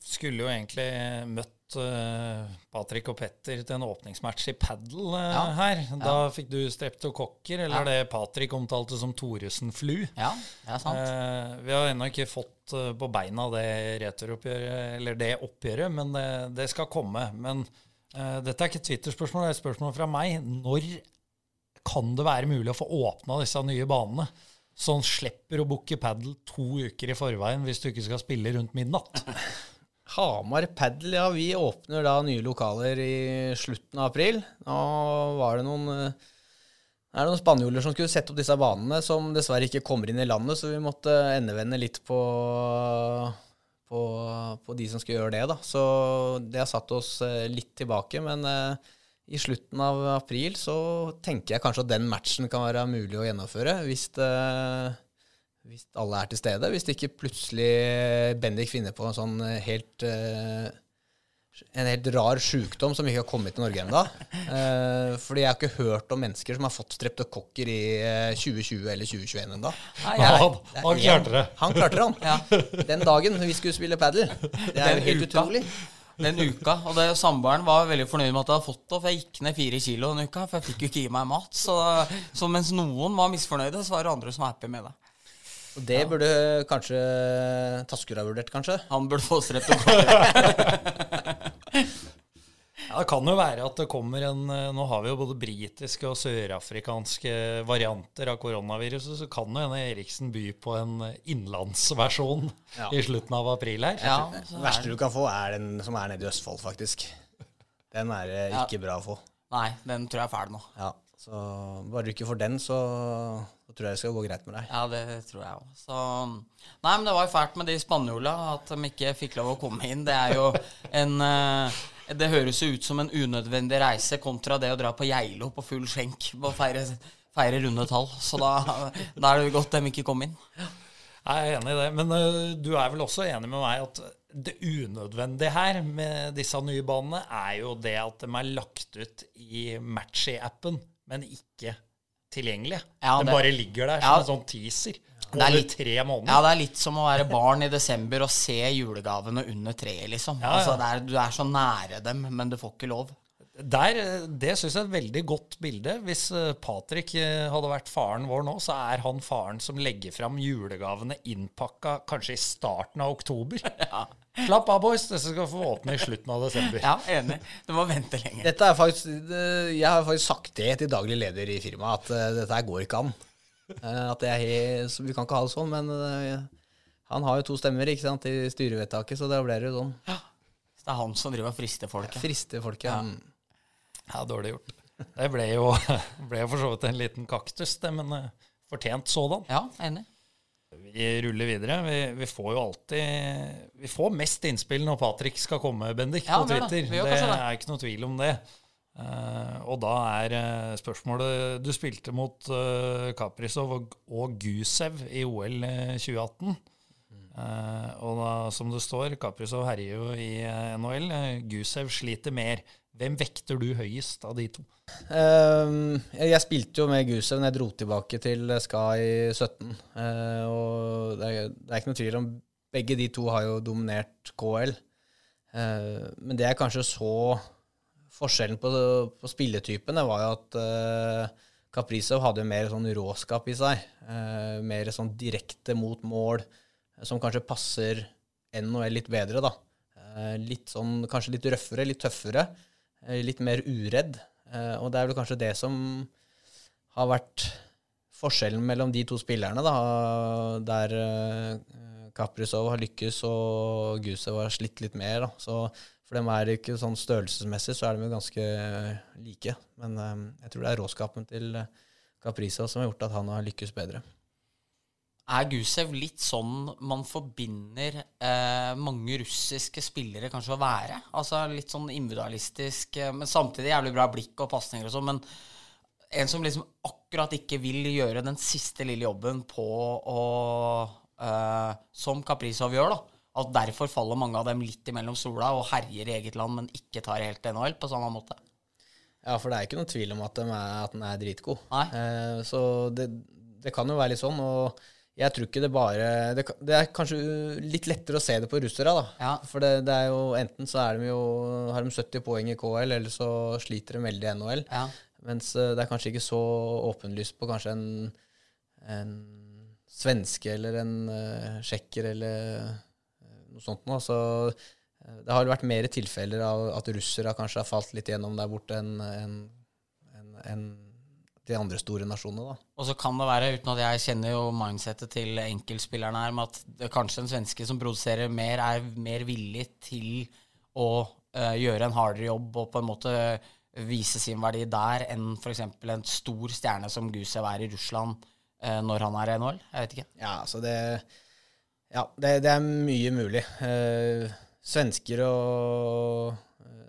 skulle jo egentlig møtt uh, Patrick og Petter til en åpningsmatch i padel uh, ja. her. Da ja. fikk du streptokokker, eller ja. det Patrick omtalte som Thoresen-flu. Ja, det er sant. Uh, vi har ennå ikke fått på beina det returoppgjøret, eller det oppgjøret, men det, det skal komme. Men dette er ikke et Twitter-spørsmål, det er et spørsmål fra meg. Når kan det være mulig å få åpna disse nye banene? Sånn slipper å booke padel to uker i forveien hvis du ikke skal spille rundt midnatt. [laughs] Hamar Padel, ja. Vi åpner da nye lokaler i slutten av april. Nå var det noen eh, det noen spanjoler som skulle sette opp disse banene, som dessverre ikke kommer inn i landet, så vi måtte endevende litt på, på, på de som skulle gjøre det. da. Så det har satt oss eh, litt tilbake. Men uh, i slutten av april så tenker jeg kanskje at den matchen kan være mulig å gjennomføre. Hvis det, hvis alle er til stede. Hvis ikke plutselig Bendik finner på en sånn helt uh, en helt rar sjukdom som ikke har kommet til Norge ennå. Uh, fordi jeg har ikke hørt om mennesker som har fått streptokokker i 2020 eh, eller 2021 ennå. Han, han klarte det. Han klarte det, han. Ja. Den dagen vi skulle spille padel. Det er jo helt utrolig. Den uka. Og det, samboeren var veldig fornøyd med at jeg hadde fått det, for jeg gikk ned fire kilo den uka. For jeg fikk jo ikke gi meg mat. Så, så mens noen var misfornøyde, så var det andre som var happy med det. Og det ja. burde kanskje Taskur ha vurdert, kanskje? Han burde få rett [laughs] ja, det kan jo være at det kommer en Nå har vi jo både britiske og sørafrikanske varianter av koronaviruset, så kan jo hende Eriksen by på en innlandsversjon ja. i slutten av april her. Ja, det verste du kan få, er den som er nede i Østfold, faktisk. Den er det ikke bra å få. Nei, den tror jeg er fæl nå. Ja. Så bare du ikke får den, så, tror jeg det skal gå greit med deg. Ja, det tror jeg òg. Så Nei, men det var jo fælt med de spanjola, at de ikke fikk lov å komme inn. Det er jo en uh, Det høres jo ut som en unødvendig reise kontra det å dra på Geilo på full skjenk og feire, feire runde tall. Så da, da, er det godt de ikke kom inn. Jeg er enig i det. Men uh, du er vel også enig med meg at det unødvendige her med disse nye banene er jo det at de er lagt ut i Matchy-appen men ikke tilgjengelig. Ja, Den bare ligger der som ja, en sånn teaser. Over litt, tre måneder. Ja, det er litt som å være barn i desember og se julegavene under treet, liksom. Ja, altså, er, du er så nære dem, men du får ikke lov. Der, det syns jeg er et veldig godt bilde. Hvis eh, Patrick eh, hadde vært faren vår nå, så er han faren som legger fram julegavene innpakka kanskje i starten av oktober. [laughs] Ja. Slapp av, boys. Dette skal få åpne i slutten av desember. Ja, enig. Du må vente lenge. Dette er faktisk, jeg har faktisk sagt det til daglig leder i firmaet, at uh, dette går ikke an. at at er, vi kan ikke ha det sånn, men uh, han har jo to stemmer ikke sant, i styrevedtaket, så da blir det jo sånn. Ja. Så det er han som driver og frister folket? Frister folket, ja. Ja, dårlig gjort. Det ble jo, [laughs] ble jo for så vidt en liten kaktus, det, men fortjent sådan. Ja, enig. Vi ruller videre. Vi, vi, får jo alltid Vi får mest innspill når Patrick skal komme, Bendik, ja, på Twitter. Det, det, er ikke noe tvil om det. Uh, og da er uh, spørsmålet Du spilte mot uh, Kaprizov og, og Gusev i OL 2018. Uh, og da, som det står, Kaprizov herjer jo i NHL. Gusev sliter mer. Hvem vekter du høyest av de to? Um, jeg spilte jo med Gusev når jeg dro tilbake til SKA i 17. Uh, og det er, det er, ikke noe tvil om begge de to har jo dominert KL. Uh, men det jeg kanskje så forskjellen på, på spilletypene, var jo at uh, Kaprizov hadde mer sånn råskap i seg. Uh, mer sånn direkte mot mål, som kanskje passer NHL litt bedre, da. Litt sånn, kanskje litt røffere, litt tøffere. Eh, litt mer uredd. Eh, og det er vel kanskje det som har vært forskjellen mellom de to spillerne, da, der eh, Kaprizov har lykkes og Gusev har slitt litt mer. Da. Så For dem er ikke sånn størrelsesmessig, så er de jo ganske like. Men jeg tror det er råskapen til Kaprizov som har gjort at han har lykkes bedre. Er Gusev litt sånn man forbinder eh, mange russiske spillere kanskje å være? Altså litt sånn individualistisk, eh, men samtidig jævlig bra blikk og pasninger og sånn. Men en som liksom akkurat ikke vil gjøre den siste lille jobben på å eh, Som Kaprizov gjør, da. At derfor faller mange av dem litt imellom sola og herjer i eget land, men ikke tar helt NHL på samme måte. Ja, for det er ikke noen tvil om at, den er, at den er dritgod. Eh, så det, det kan jo være litt sånn. Og jeg tror ikke det bare Det, det er kanskje litt lettere å se det på russere, da. Ja. For det, det er jo enten så er de jo, har de 70 poeng i KL, eller så sliter de veldig i NHL. Ja. Mens eh, det er kanskje ikke så åpenlyst på kanskje en, en svenske eller en uh, tsjekker eller eh, noe sånt noe. Så det har vært mer tilfeller av at russere kanskje har falt litt gjennom der borte enn en, en, enn de andre store nasjonene, da. Og så kan det være, uten at jeg kjenner jo mindsettet til enkeltspillerne her, med at kanskje en svenske som produserer mer, er mer villig til å uh, gjøre en hardere jobb og på en måte vise sin verdi der, enn f.eks. en stor stjerne som Gusev er i Russland uh, når han er i NHL. Jeg vet ikke. Ja, så det Ja, det, det er mye mulig. Uh, svensker og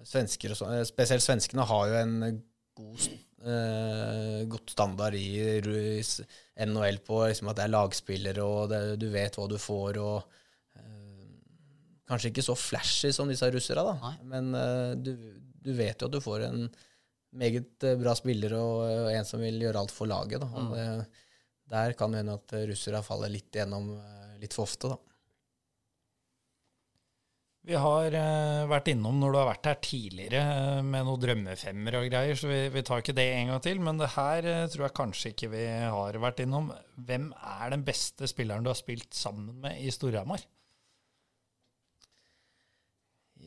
Svensker og eh, Spesielt svenskene har jo en god, s- eh, godt standard i, i NHL på liksom at det er lagspillere, og det, du vet hva du får, og eh, Kanskje ikke så flashy som disse russerne, da, Nei. men uh, du, du vet jo at du får en meget bra spiller og, og en som vil gjøre alt for laget. Da. Og det, der kan det hende at russerne faller litt igjennom eh, litt for ofte, da. Vi har eh, vært innom når du har vært her tidligere eh, med noen drømmefemmer og greier, så vi, vi tar ikke det en gang til. Men det her eh, tror jeg kanskje ikke vi har vært innom. Hvem er den beste spilleren du har spilt sammen med i Storhamar?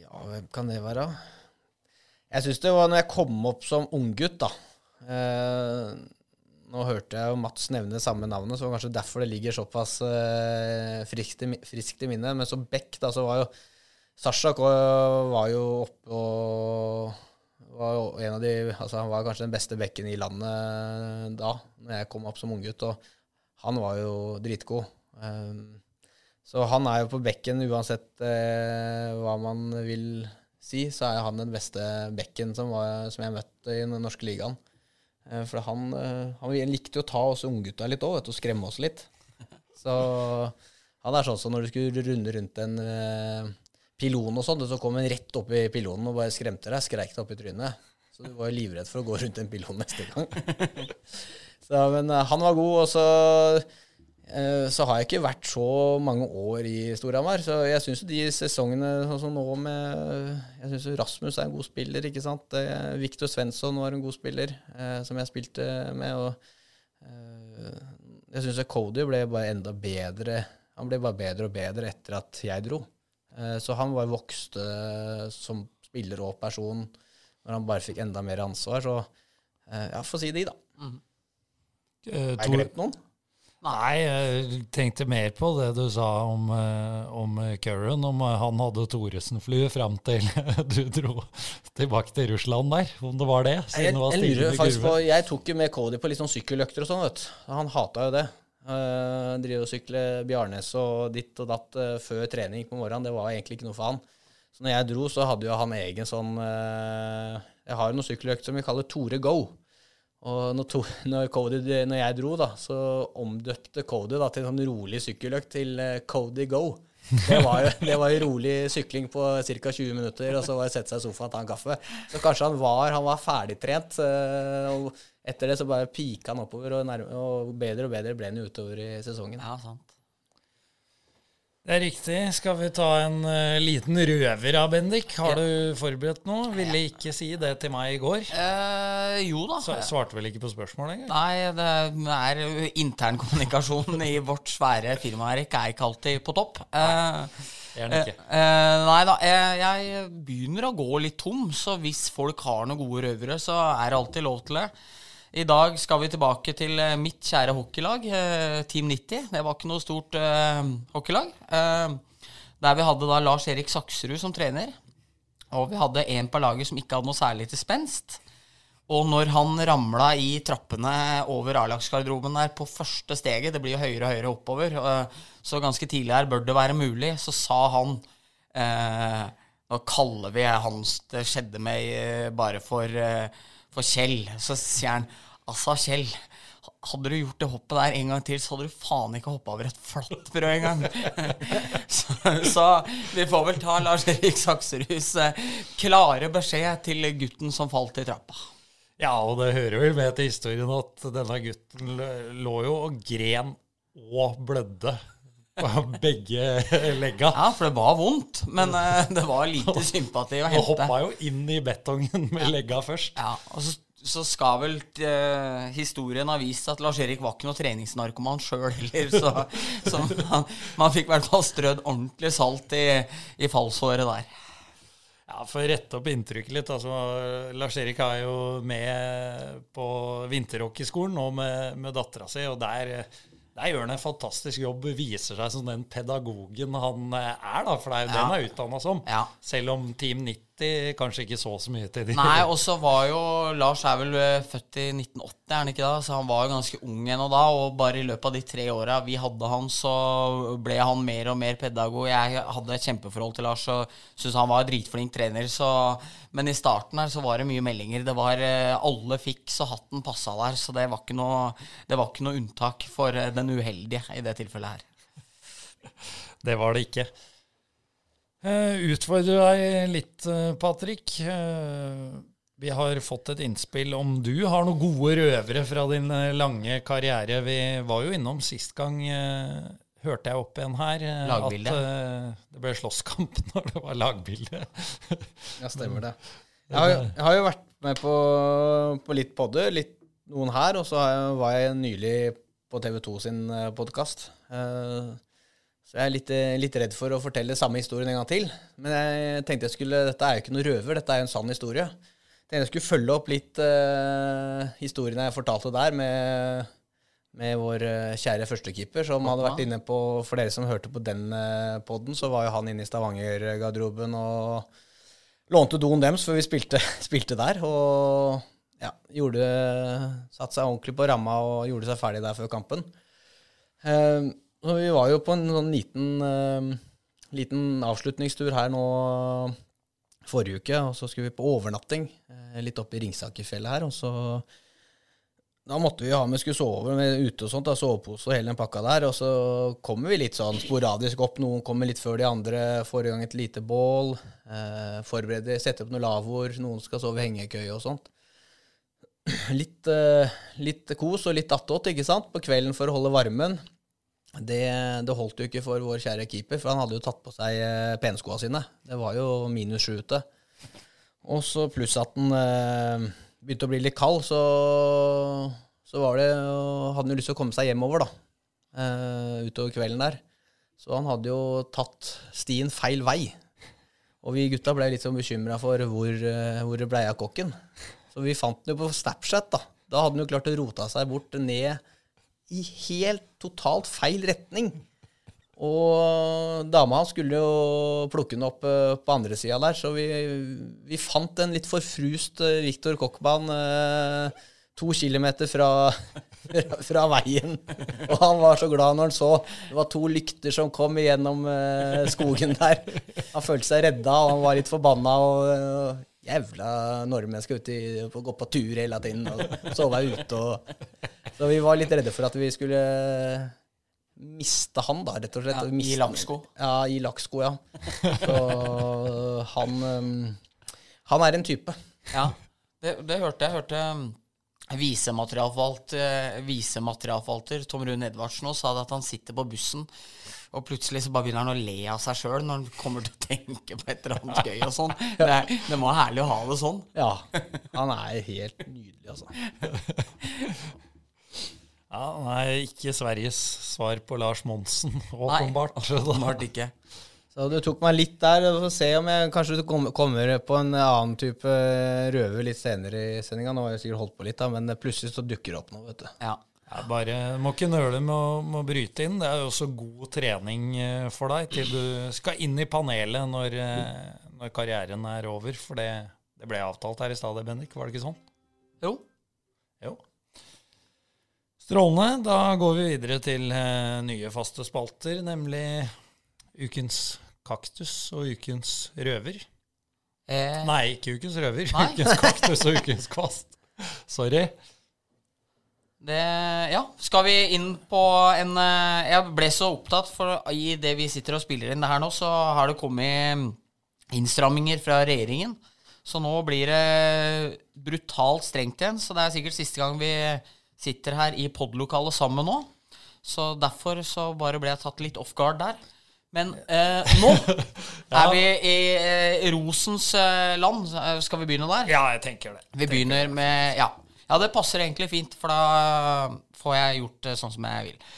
Ja, hvem kan det være? Jeg syns det var når jeg kom opp som unggutt, da. Eh, nå hørte jeg jo Mats nevne samme navnet, så det var kanskje derfor det ligger såpass eh, friskt, i, friskt i minnet. Men som Beck, da, så var jo Sasha var jo oppe og var en av de, altså Han var kanskje den beste bekken i landet da når jeg kom opp som unggutt, og han var jo dritgod. Eh, så han er jo på bekken uansett eh, hva man vil si, så er han den beste bekken som, var, som jeg møtte i den norske ligaen. Eh, for han, eh, han likte jo å ta oss unggutta litt òg, og skremme oss litt. Så han er sånn som når du skulle runde rundt en pilon og sånn, så kom han rett opp i pilonen og bare skremte deg, skreik deg opp i trynet. Så du var jo livredd for å gå rundt en pilon neste gang. [laughs] så, men eh, han var god, og så Eh, så har jeg ikke vært så mange år i Storhamar. Så jeg syns de sesongene sånn som nå med Jeg syns Rasmus er en god spiller, ikke sant. Viktor Svensson var en god spiller, eh, som jeg spilte med. Og jeg syns Cody ble bare enda bedre. Han ble bare bedre og bedre etter at jeg dro. Eh, så han var vokst eh, som spiller og person når han bare fikk enda mer ansvar. Så eh, ja, få si de, da. Eh, Har jeg glemt noen? Nei, jeg tenkte mer på det du sa om, om Curran, om han hadde Thoresen-flyet fram til [laughs] du dro tilbake til Russland der, om det var det? Jeg, jeg, det var jeg lurer faktisk på. Jeg tok jo med Cody på litt sånn sykkeløkter og sånn, vet du. Han hata jo det. Uh, drive og sykle Bjarnes og ditt og datt uh, før trening på morgenen. Det var egentlig ikke noe for han. Så når jeg dro, så hadde jo han egen sånn uh, Jeg har jo noen sykkeløkter som vi kaller Tore Go. Og når, to, [laughs] når, Cody, når jeg dro, da, så omdøpte Cody da, til en sånn rolig sykkeløkt til eh, Cody Go. Det var det var jo rolig sykling på ca. 20 minutter, og så var det sette seg i sofaen og ta en kaffe. Så kanskje han var, han var ferdigtrent. eh, Og etter det så bare pika han oppover, og, nærme, og bedre og bedre ble han utover i sesongen. Ja, sant. Det er riktig. Skal vi ta en uh, liten røver av Bendik? Har du forberedt noe? Ville ikke si det til meg i går. Eh, jo da. Så, svarte vel ikke på spørsmålet engang? Nei, det er internkommunikasjonen i vårt svære firma Erik, er ikke alltid på topp. Eh, Det er ikke. eh, nei da, jeg, jeg begynner å gå litt tom, så hvis folk har noen gode røvere, så er det alltid lov til det. I dag skal vi tilbake til eh, mitt kjære hockeylag, eh, Team 90. Det var ikke noe stort uh, hockeylag. Uh, der vi hadde da Lars Erik Saksrud som trener. Og vi hadde en på laget som ikke hadde noe særlig til spenst. Og når han ramla i trappene over A-lagsgarderoben der på første steget, det blir jo høyere og høyere oppover, uh, så ganske tidlig her bør det være mulig, så sa han Nå kaller vi hans det skjedde med bare for, for Kjell. Så sier han altså, Kjell, hadde du gjort det hoppet der en gang til, så hadde du faen ikke hoppa over et flatbrød engang. [laughs] så, så vi får vel ta Lars Erik Sakserhus eh, klare beskjed til gutten som falt i trappa. Ja, og det hører vel med til historien at denne gutten lå jo og gren og blødde på begge legga. Ja, for det var vondt, men uh, det var lite sympati å Og Du hoppa jo inn i betongen med legga først. Ja, og så, så skal vel uh, historien ha vist at Lars-Erik var ikke noe treningsnarkoman sjøl heller, så, så man, man fikk i hvert fall strødd ordentlig salt i, i fallsåret der. Ja, For å rette opp inntrykket litt. altså Lars-Erik er jo med på vinterhockeyskolen nå med, med dattera si, og der, der gjør han en fantastisk jobb. Viser seg som den pedagogen han er, da, for det er jo Ja. han er utdanna som. Ja. Selv om Team 90 kanskje ikke så så mye til de Nei, [laughs] og så var jo Lars er vel eh, født i 1980, er han ikke da? Så han var jo ganske ung ennå da. Og bare i løpet av de tre åra vi hadde han, så ble han mer og mer pedagog. Jeg hadde et kjempeforhold til Lars og syntes han var en dritflink trener. Så, men i starten her så var det mye meldinger. Det var eh, Alle fikk så hatten passa der. Så det var ikke noe, det var ikke noe unntak for eh, den uheldige i det tilfellet her. Det var det ikke. Uh, Utfordre deg litt, eh, Patrick. Eh, vi har fått et innspill om du har noen gode røvere fra din eh, lange karriere. Vi var jo innom sist gang, eh, hørte jeg opp igjen her, eh, Lagbilde. at eh, det ble slåsskamp [laughs] når det var lagbilde. Ja, stemmer det. [laughs] Jeg har, jo- jeg har jo vært med på, på litt podder, litt noen her, og så var jeg nylig på TV2 sin podkast. Så jeg er litt, eh, litt redd for å fortelle samme historien en gang til. Men jeg tenkte jeg skulle, dette er jo ikke noe røver, dette er jo en sann historie. Jeg tenkte jeg skulle følge opp litt uh, historien jeg fortalte der, med, med vår eh, kjære førstekeeper, som hadde vært inne på For dere som hørte på den uh, poden, så var jo han inne i Stavanger-garderoben og lånte doen dems før vi spilte, [laughs] spilte der. Og ja, gjorde, satte seg ordentlig på ramma og gjorde seg ferdig der før kampen. Eh, vi var jo på en sånn liten, uh, liten avslutningstur her nå forrige uke, og så skulle vi på overnatting eh, litt oppe i Ringsakerfjellet her. og så da måtte vi ha med skulle sove med ute og sånt, da, sovepose og hele den pakka der. Og så kommer vi litt sånn sporadisk opp. Noen kommer litt før de andre. Forrige gang et lite bål. Eh, forbereder, setter opp noen lavvoer. Noen skal sove i hengekøye og sånt. Litt, eh, litt kos og litt attåt, ikke sant, på kvelden for å holde varmen. Det, det holdt jo ikke for vår kjære keeper, for han hadde jo tatt på seg eh, penskoa sine. Det var jo minus sju ute. Og så pluss at den eh, begynte å bli litt kald, så, så var det, hadde han jo lyst til å komme seg hjemover, da. Eh, utover kvelden der. Så han hadde jo tatt stien feil vei. Og vi gutta ble litt sånn bekymra for hvor, eh, hvor blei av kokken. Så vi fant den jo på Snapchat, da. Da hadde han jo klart å rota seg bort ned i helt totalt feil retning. Og dama hans skulle jo plukke den opp uh, på andre sida der, så vi, vi fant en litt forfrust uh, Viktor Kokkmann uh, to kilometer [laughs] fra, fra, veien. Og han var så glad når han så det var to lykter som kom igjennom eh, skogen der. Han følte seg redda, og han var litt forbanna. og Jævla nordmenn skal ut i, på, gå på tur hele tiden og sove ute. Og, så vi var litt redde for at vi skulle miste han, da, rett og slett. Ja, i lakksko. Ja, i lakksko, ja. Så han Han er en type. Ja, det, det hørte jeg. hørte visematerialforvalter, visematerialforvalter Tom Rune Edvardsen også, sa det at han sitter på bussen, og plutselig så bare begynner han å le av seg sjøl når han kommer til å tenke på et eller annet gøy og sånn. Det, er- det må være herlig å ha det sånn. Ja. Han er helt nydelig, altså. [laughs] Ja, Nei, ikke Sveriges svar på Lars Monsen, åpenbart. Åpenbart ikke. Så du tok meg litt der. og får se om jeg kanskje kommer på en annen type røver litt senere i sendinga. Nå har jeg sikkert holdt på litt, da, men plutselig så dukker det opp noe, vet du. Ja. Ja, bare Må ikke nøle med å, med å bryte inn. Det er jo også god trening eh, for deg til du skal inn i panelet når, eh, når karrieren er over? For det, det ble avtalt her i stad, Bendik, var det ikke sånn? Jo. Jo. Strålende. Da går vi videre til eh, nye faste spalter, nemlig ukens kaktus og ukens røver. Eh, Nei, ikke ukens røver. Nei. [laughs] Ukens kaktus og ukens kvast. Sorry. Det, ja, skal vi inn på en eh, Jeg ble så opptatt, for i det vi sitter og spiller inn det her nå, så har det kommet innstramminger fra regjeringen. Så nå blir det brutalt strengt igjen. Så det er sikkert siste gang vi sitter her i podlokalet sammen nå. Så derfor så bare ble jeg tatt litt off guard der. Men eh, nå [laughs] er vi i eh, rosens eh, land. Skal vi begynne der? Ja, jeg tenker det. Vi begynner med ja. ja, det passer egentlig fint, for da får jeg gjort det sånn som jeg vil.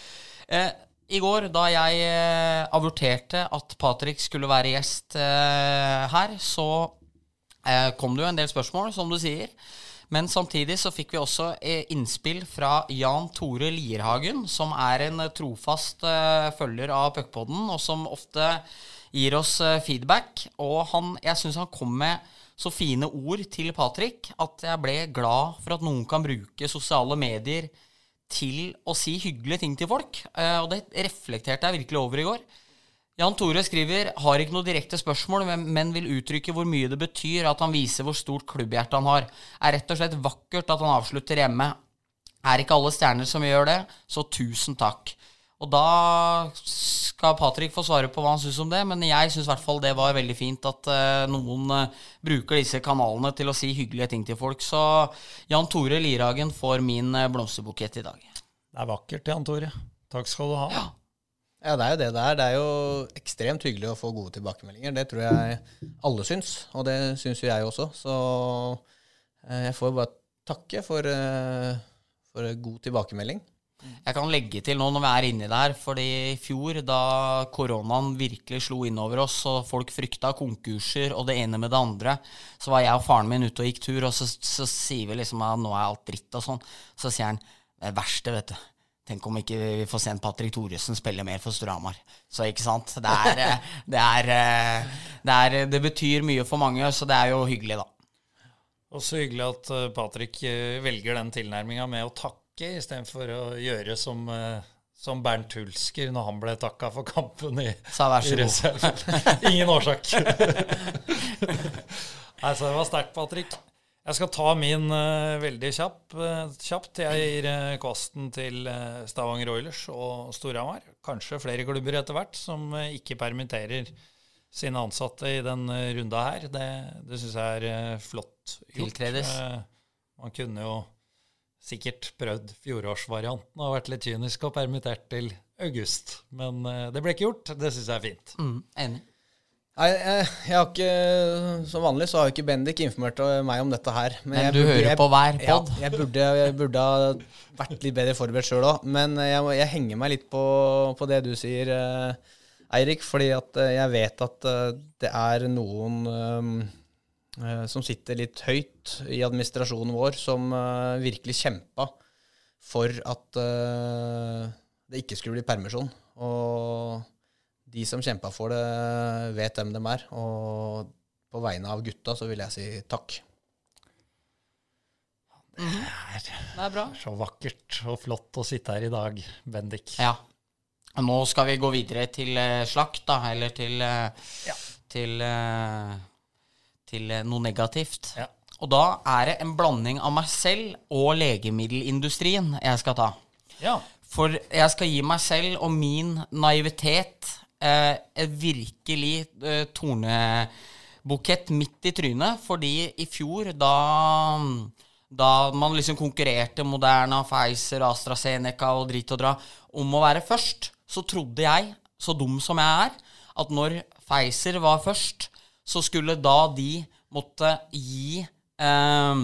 Eh, I går, da jeg eh, averterte at Patrick skulle være gjest eh, her, så eh, kom det jo en del spørsmål, som du sier. Men samtidig så fikk vi også eh, innspill fra Jan Tore Lierhagen, som er en eh, trofast eh, følger av Puckpodden, og som ofte gir oss feedback. Og han, jeg syns han kom med så fine ord til Patrick at jeg ble glad for at noen kan bruke sosiale medier til å si hyggelige ting til folk. Og det reflekterte jeg virkelig over i går. Jan Tore skriver har ikke noe direkte spørsmål, men, vil uttrykke hvor mye det betyr at han viser hvor stort klubbhjerte han har. Er rett og slett vakkert at han avslutter hjemme. Er ikke alle stjerner som gjør det, så tusen takk. Og da skal Patrick få svare på hva han syns om det, men jeg syns i hvert fall det var veldig fint at uh, noen uh, bruker disse kanalene til å si hyggelige ting til folk. Så Jan Tore Lierhagen får min uh, blomsterbukett i dag. Det er vakkert, Jan Tore. Takk skal du ha. Ja, det er jo det det er. Det er jo ekstremt hyggelig å få gode tilbakemeldinger. Det tror jeg alle syns, og det syns jo jeg også. Så eh, jeg får bare takke for, eh, for god tilbakemelding. Jeg kan legge til nå når vi er inni der, fordi i fjor, da koronaen virkelig slo innover oss, og folk frykta konkurser og det ene med det andre, så var jeg og faren min ute og gikk tur, og så, så sier vi liksom at nå er alt dritt og sånn. Så sier han det verste, vet du. Tenk om ikke vi får sendt Patrick Thoresen spille mer for Storhamar. Så ikke sant. Det er, eh, det er eh, det er Det betyr mye for mange, så det er jo hyggelig, da. Også hyggelig at eh, Patrick velger den tilnærminga med å takke istedenfor å gjøre som, som Bernt Hulsker når han ble takka for kampen i, i reserve. [laughs] Ingen årsak. [laughs] altså, det var sterkt, Patrick. Jeg skal ta min uh, veldig kjapp, uh, kjapt. Jeg gir uh, kvasten til eh, Stavanger Oilers og Storhamar. Kanskje flere klubber etter hvert som eh, ikke permitterer sine ansatte i den runda her. Det, det syns jeg er eh, flott gjort. Tiltredes. Eh, man kunne jo sikkert prøvd fjorårsvarianten og vært litt kynisk og permittert til august. Men eh, det ble ikke gjort. Det syns jeg er fint. Mm, enig. Nei, jeg, jeg har ikke, Som vanlig så har jo ikke Bendik informert meg om dette her. Men jeg du burde- hører på hver Ja, jeg, burde, jeg burde ha vært litt bedre forberedt sjøl òg. Men jeg, jeg henger meg litt på, på det du sier, eh, Eirik. Fordi at eh, jeg vet at eh, det er noen eh, som sitter litt høyt i administrasjonen vår, som uh, virkelig kjempa for at uh, det ikke skulle bli permisjon. Og de som kjempa for det, vet hvem de er. Og på vegne av gutta så vil jeg si takk. Det er bra. Så vakkert og flott å sitte her i dag, Bendik. Ja. Nå skal vi gå videre til eh, slakt, da, eller til eh, Ja. til, eh, til noe negativt. Ja. Og da er det en blanding av meg selv og legemiddelindustrien jeg skal ta. Ja. For jeg skal gi meg selv og min naivitet eh, virkelig eh, tornebukett midt i trynet. Fordi i fjor, da, da man liksom konkurrerte Moderna, Pfizer, AstraZeneca og drit og dra om å være først, så trodde jeg, så dum som jeg er, at når Pfizer var først, så skulle da de måtte gi eh,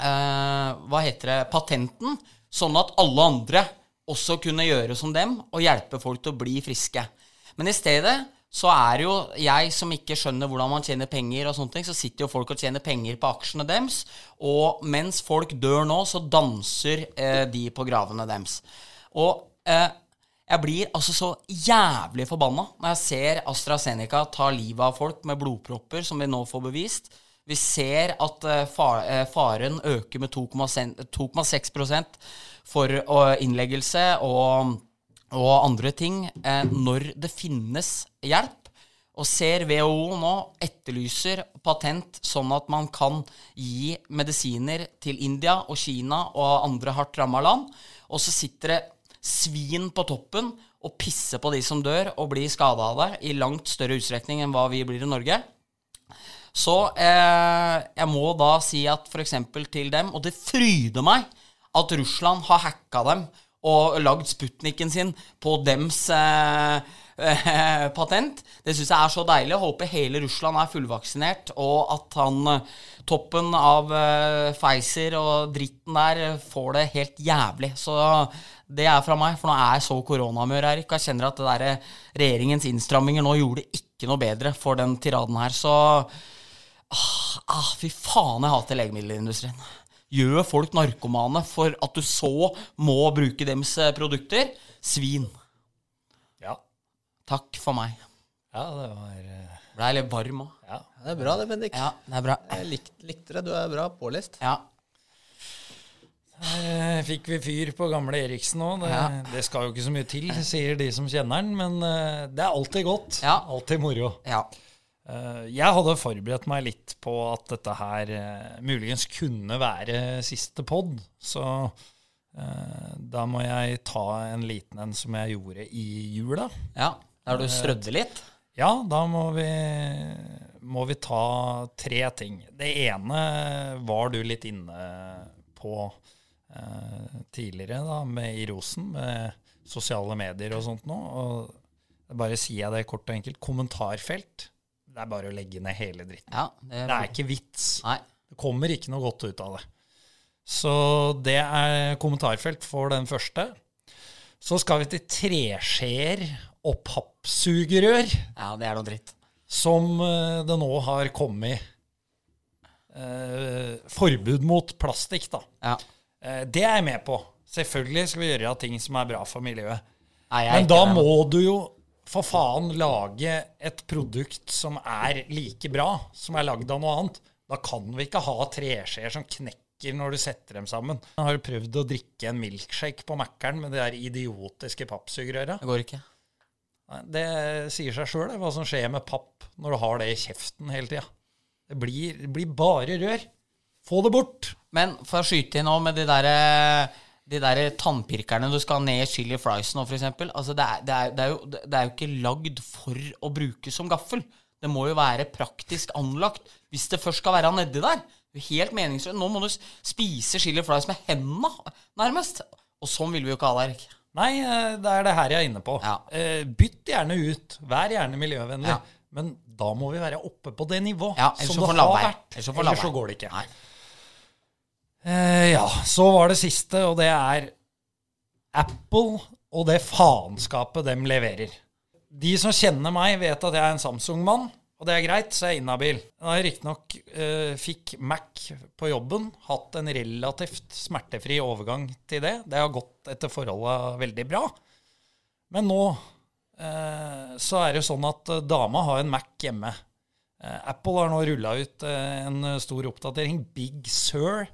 eh, hva heter det, patenten, sånn at alle andre også kunne gjøre som dem og hjelpe folk til å bli friske. Men i stedet så er jo jeg som ikke skjønner hvordan man tjener penger og sånne ting, så sitter jo folk og tjener penger på aksjene deres, og mens folk dør nå, så danser eh, de på gravene deres. Og eh, Jeg blir altså så jævlig forbanna når jeg ser AstraZeneca ta livet av folk med blodpropper, som vi nå får bevist. Vi ser at eh, far, eh, faren øker med 2,6 for eh, innleggelse og, og andre ting eh, når det finnes hjelp. Og ser WHO nå etterlyser patent sånn at man kan gi medisiner til India og Kina og andre hardt ramma land. Og så sitter det svin på toppen og pisser på de som dør og blir skada av det, i langt større utstrekning enn hva vi blir i Norge. Så eh, jeg må da si at f.eks. til dem Og det fryder meg at Russland har hacka dem og lagd Sputniken sin på dems eh, eh, patent. Det syns jeg er så deilig. Håper hele Russland er fullvaksinert, og at han toppen av eh, Pfizer og dritten der får det helt jævlig. Så det er fra meg, for nå er jeg så koronamør, Erik. Og jeg kjenner at det der, eh, regjeringens innstramminger nå gjorde ikke noe bedre for den tiraden her. Så ah, ah, fy faen, jeg hater legemiddelindustrien. Gjør folk narkomane for at du så må bruke dems eh, produkter? Svin. Ja. Takk for meg. ja, det var eh, Blei litt varm òg. Ja. Det er bra, det, Bendik. Ja, det er bra. Jeg lik, likte det. Du er bra pålest. Ja. Her eh, fikk vi fyr på gamle Eriksen òg. Det, Ja. det skal jo ikke så mye til, sier de som kjenner den, men det er alltid godt. Ja. Alltid moro. ja. Eh, Jeg hadde forberedt meg litt på at dette her eh, muligens kunne være siste pod, så eh, da må jeg ta en liten en som jeg gjorde i jula. ja. Der du strødde litt? Ja, da må vi, må vi ta tre ting. Det ene var du litt inne på tidligere, da, med i Rosen, med sosiale medier og sånt nå. Og bare sier jeg det kort og enkelt. Kommentarfelt. Det er bare å legge ned hele dritten. Ja. Det, Det er ikke vits. Nei. Det kommer ikke noe godt ut av det. Så det er kommentarfelt for den første. Så skal vi til treskjeer og pappsugerør, Ja, det er noe dritt. som eh, det nå har kommet eh, forbud mot plastikk, da. Ja. Eh, det er jeg med på. Selvfølgelig skal vi gjøre ting som er bra for miljøet. Nei, Men da må du jo for faen lage et produkt som er like bra, som er lagd av noe annet. Da kan vi ikke ha treskjeer som knekker når du setter dem sammen. Jeg har prøvd å drikke en milkshake på Mækkern med de der idiotiske pappsugerøra. Det går ikke. Det sier seg sjøl hva som skjer med papp når du har det i kjeften hele tida. Det blir, det blir bare rør. Få det bort! Men for å skyte inn nå med de der, eh, de der tannpirkerne du skal ha ned i chili fries nå, f.eks. Altså, det, er, det, er, det, er jo, det er jo ikke lagd for å bruke som gaffel. Det må jo være praktisk anlagt hvis det først skal være nedi der. Er Helt meningsløst. Nå må du spise chili fries med hendene, nærmest. Og sånn vil vi jo ikke ha det, Erik. Nei, eh, det er det her jeg er inne på. Ja. Eh, Bytt gjerne ut. Vær gjerne miljøvennlig. Ja. Men da må vi være oppe på det nivå Ja, som det har vært. Ellers så går det ikke. Nei. Eh, ja, så var det siste, og det er Apple og det faenskapet dem leverer. De som kjenner meg, vet at jeg er en Samsung-mann, og det er greit, så jeg er inhabil. Jeg har riktignok eh, fikk Mac på jobben, hatt en relativt smertefri overgang til det. Det har gått etter forholda veldig bra. Men nå eh, så er det sånn at eh, dama har en Mac hjemme. Eh, Apple har nå rulla ut eh, en stor oppdatering, Big Sur.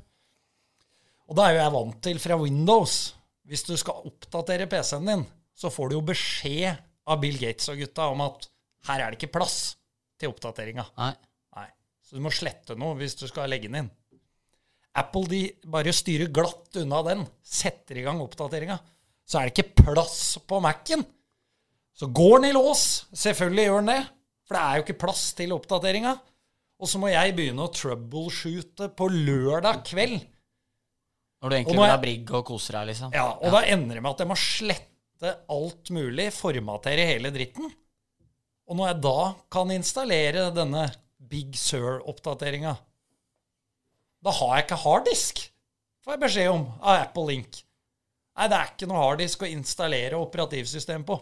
Og da er jo jeg vant til fra Windows. Hvis du skal oppdatere PC-en din, så får du jo beskjed av Bill Gates og gutta om at her er det ikke plass til oppdateringa. Nei. Nei. Så du må slette noe hvis du skal legge den inn. Apple de bare styrer glatt unna den, setter i gang oppdateringa. Så er det ikke plass på Mac-en. Så går den i lås. Selvfølgelig gjør den det. For det er jo ikke plass til oppdateringa. Og så må jeg begynne å troubleshoote på lørdag kveld. Når du egentlig vil ha brigg og koser deg, liksom. Ja, Og da ender det med at jeg må slette alt mulig, formatere hele dritten. Og når jeg da kan installere denne Big Sur-oppdateringa, da har jeg ikke harddisk, får jeg beskjed om av Apple Link. Nei, det er ikke noe harddisk å installere operativsystem på.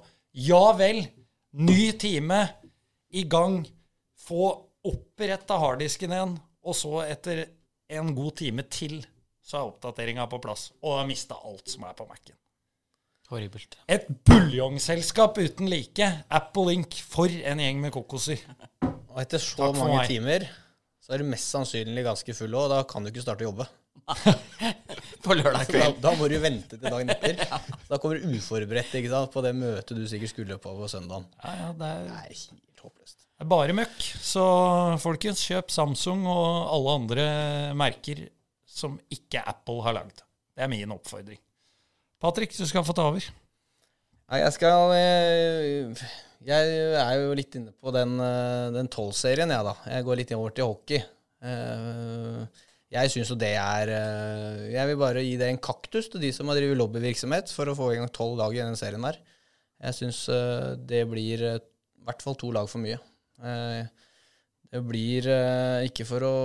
Ja vel. Ny time, i gang. Få oppretta harddisken igjen, og så etter en god time til så er oppdateringa på plass. Og har mista alt som er på Mac-en. Horribelt. Et buljongselskap uten like. Apple Inc. For en gjeng med kokoser. Og etter så Takk mange meg. timer så er du mest sannsynlig ganske full òg, og da kan du ikke starte å jobbe. [laughs] På lørdag kveld. da, da må du vente til dagen etter. [laughs] ja. da kommer du uforberedt ikke sant, på det møtet du sikkert skulle på på søndagen. Ja, ja, det er er helt håpløst. Det er bare møkk. Så folkens, kjøp Samsung og alle andre merker som ikke Apple har lagd. Det er min oppfordring. Patrick, du skal få ta over. Nei, jeg skal eh, Jeg er jo litt inne på den, eh, den 12-serien, jeg, da. Jeg går litt over til hockey. Eh, Jeg syns jo det er Jeg vil bare gi det en kaktus til de som har drevet lobbyvirksomhet for å få i gang tolv lag i denne serien her. Jeg syns det blir i hvert fall to lag for mye. Det blir eh, ikke for å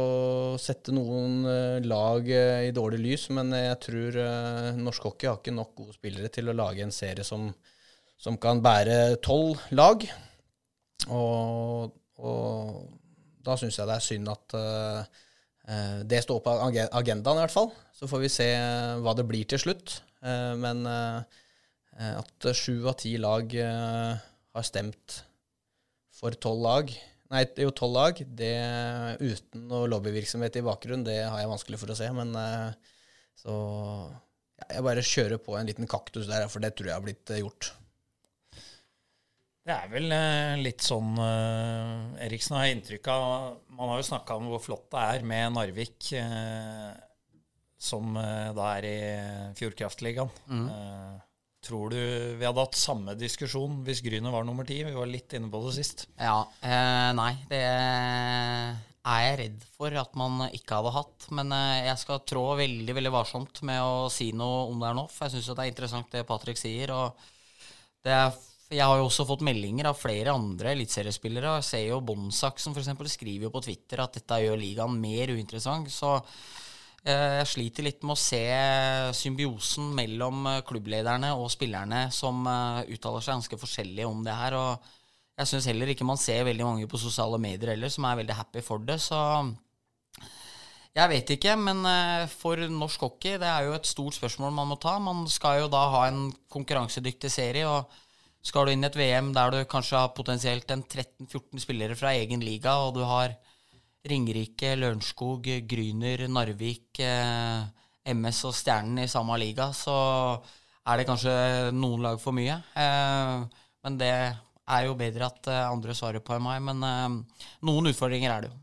sette noen eh, lag eh, i dårlig lys, men jeg tror norsk hockey har ikke nok gode spillere til å lage en serie som, som kan bære tolv lag. Og, og da syns jeg det er synd at eh, det står på agendaen, i hvert fall. Så får vi se hva det blir til slutt. Uh, men eh, at sju av ti lag har stemt for tolv lag Nei, det er jo tolv lag. Det uten noe lobbyvirksomhet i bakgrunnen, det har jeg vanskelig for å se. Men eh, så ja, Jeg bare kjører på en liten kaktus der, for det tror jeg har blitt eh, gjort. Det er vel eh, litt sånn eh, Eriksen har inntrykk av Man har jo snakka om hvor flott det er med Narvik, eh, som eh, da er i Fjordkraftligaen. Eh, tror du vi hadde hatt samme diskusjon hvis Grüner var nummer ti? Vi var litt inne på det sist. Ja, eh, nei, det er jeg redd for at man ikke hadde hatt. Men eh, jeg skal trå veldig veldig varsomt med å si noe om det her nå. For jeg syns det er interessant det Patrick sier. Og det er, jeg har jo også fått meldinger av flere andre eliteseriespillere. Jeg ser jo Bondsaksen f.eks. skriver jo på Twitter at dette gjør ligaen mer uinteressant. Så jeg sliter litt med å se symbiosen mellom eh, klubblederne og spillerne som eh, uttaler seg ganske forskjellig om det her. og jeg syns heller ikke man ser veldig mange på sosiale medier heller som er veldig happy for det. Så jeg vet ikke, men eh, for norsk hockey, det er jo et stort spørsmål man må ta. Man skal jo da ha en konkurransedyktig serie, og skal du inn i et VM der du kanskje har potensielt en 13-14 spillere fra egen liga, og du har Ringerike, Lørenskog, Gryner, Narvik, eh, MS og Stjernen i samme liga, så er det kanskje noen lag for mye. Eh, men det er jo bedre at eh, andre svarer på enn meg. Men noen utfordringer er det jo.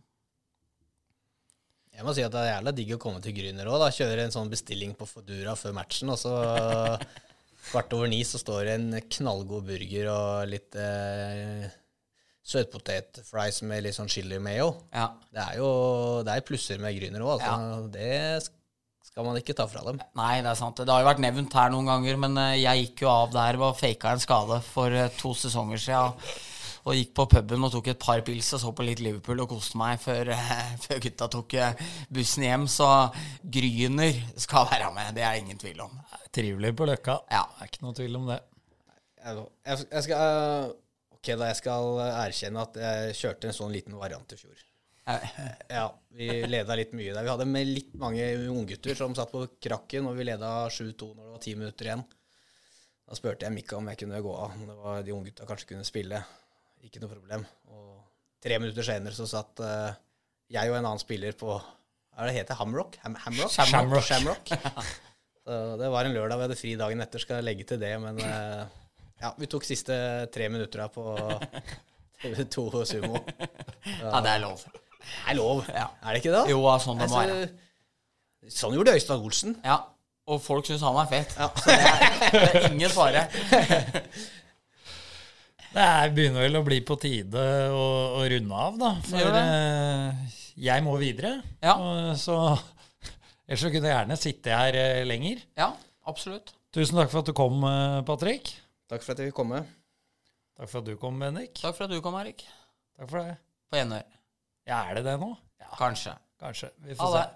Jeg må si at det er jævla digg å komme til Grüner òg. Kjøre en sånn bestilling på Fodura før matchen, og så [laughs] kvart over ni så står det en knallgod burger og litt eh, søtpotetfries med litt sånn chili mayo. Ja. Det er jo det er plusser med Grüner òg, altså. Det skal man ikke ta fra dem. Nei, det er sant. Det har jo vært nevnt her noen ganger, men eh, jeg gikk jo av der og faka en skade for eh, to sesonger siden. Og gikk på puben og tok et par pils og så på litt Liverpool og koste meg før, eh, [laughs] før gutta tok bussen hjem. Så Gryner skal være med, det er det ingen tvil om. Trivelig på Løkka. Ja. Det er ikke noe tvil om det. Jeg, jeg, jeg skal Ok, da jeg skal erkjenne at jeg kjørte en sånn liten variant i fjor. Eh, Ja, vi leda litt mye der. Vi hadde med litt mange unggutter som satt på krakken, og vi leda 7-2 når det var ti minutter igjen. Da spurte jeg Mikka om jeg kunne gå av. Om det var de unggutta kanskje kunne spille. Ikke noe problem. Og tre minutter senere så satt uh, jeg og en annen spiller på Hva er det heter Hamrock? Ham Hamrock? Shamrock. Shamrock. [laughs] så det var en lørdag, vi hadde fri dagen etter, skal jeg legge til det, men eh, ja, vi tok siste tre minutter da på [laughs] TV2 Sumo. ja, det er lov. Det er lov, Ja. er det ikke det? Jo, sånn det må være. Sånn gjorde Øystein Olsen. Ja, og folk syns han er fet. Ja. Så det er, det er ingen fare. [laughs] Det er, begynner vel å bli på tide å, å runde av, da. For eh, jeg må videre. Ja. Og, så [laughs] Ellers så kunne jeg gjerne sitte her eh, lenger. Ja, absolutt. Tusen takk for at du kom, eh, Patrick. Takk for at jeg fikk komme. Takk for at du kom, Bendik. Takk for at du kom, Erik. Takk for det. På gjenhør. Ja, er det det nå? Ja, Kanskje. kanskje. Vi får Alle. se.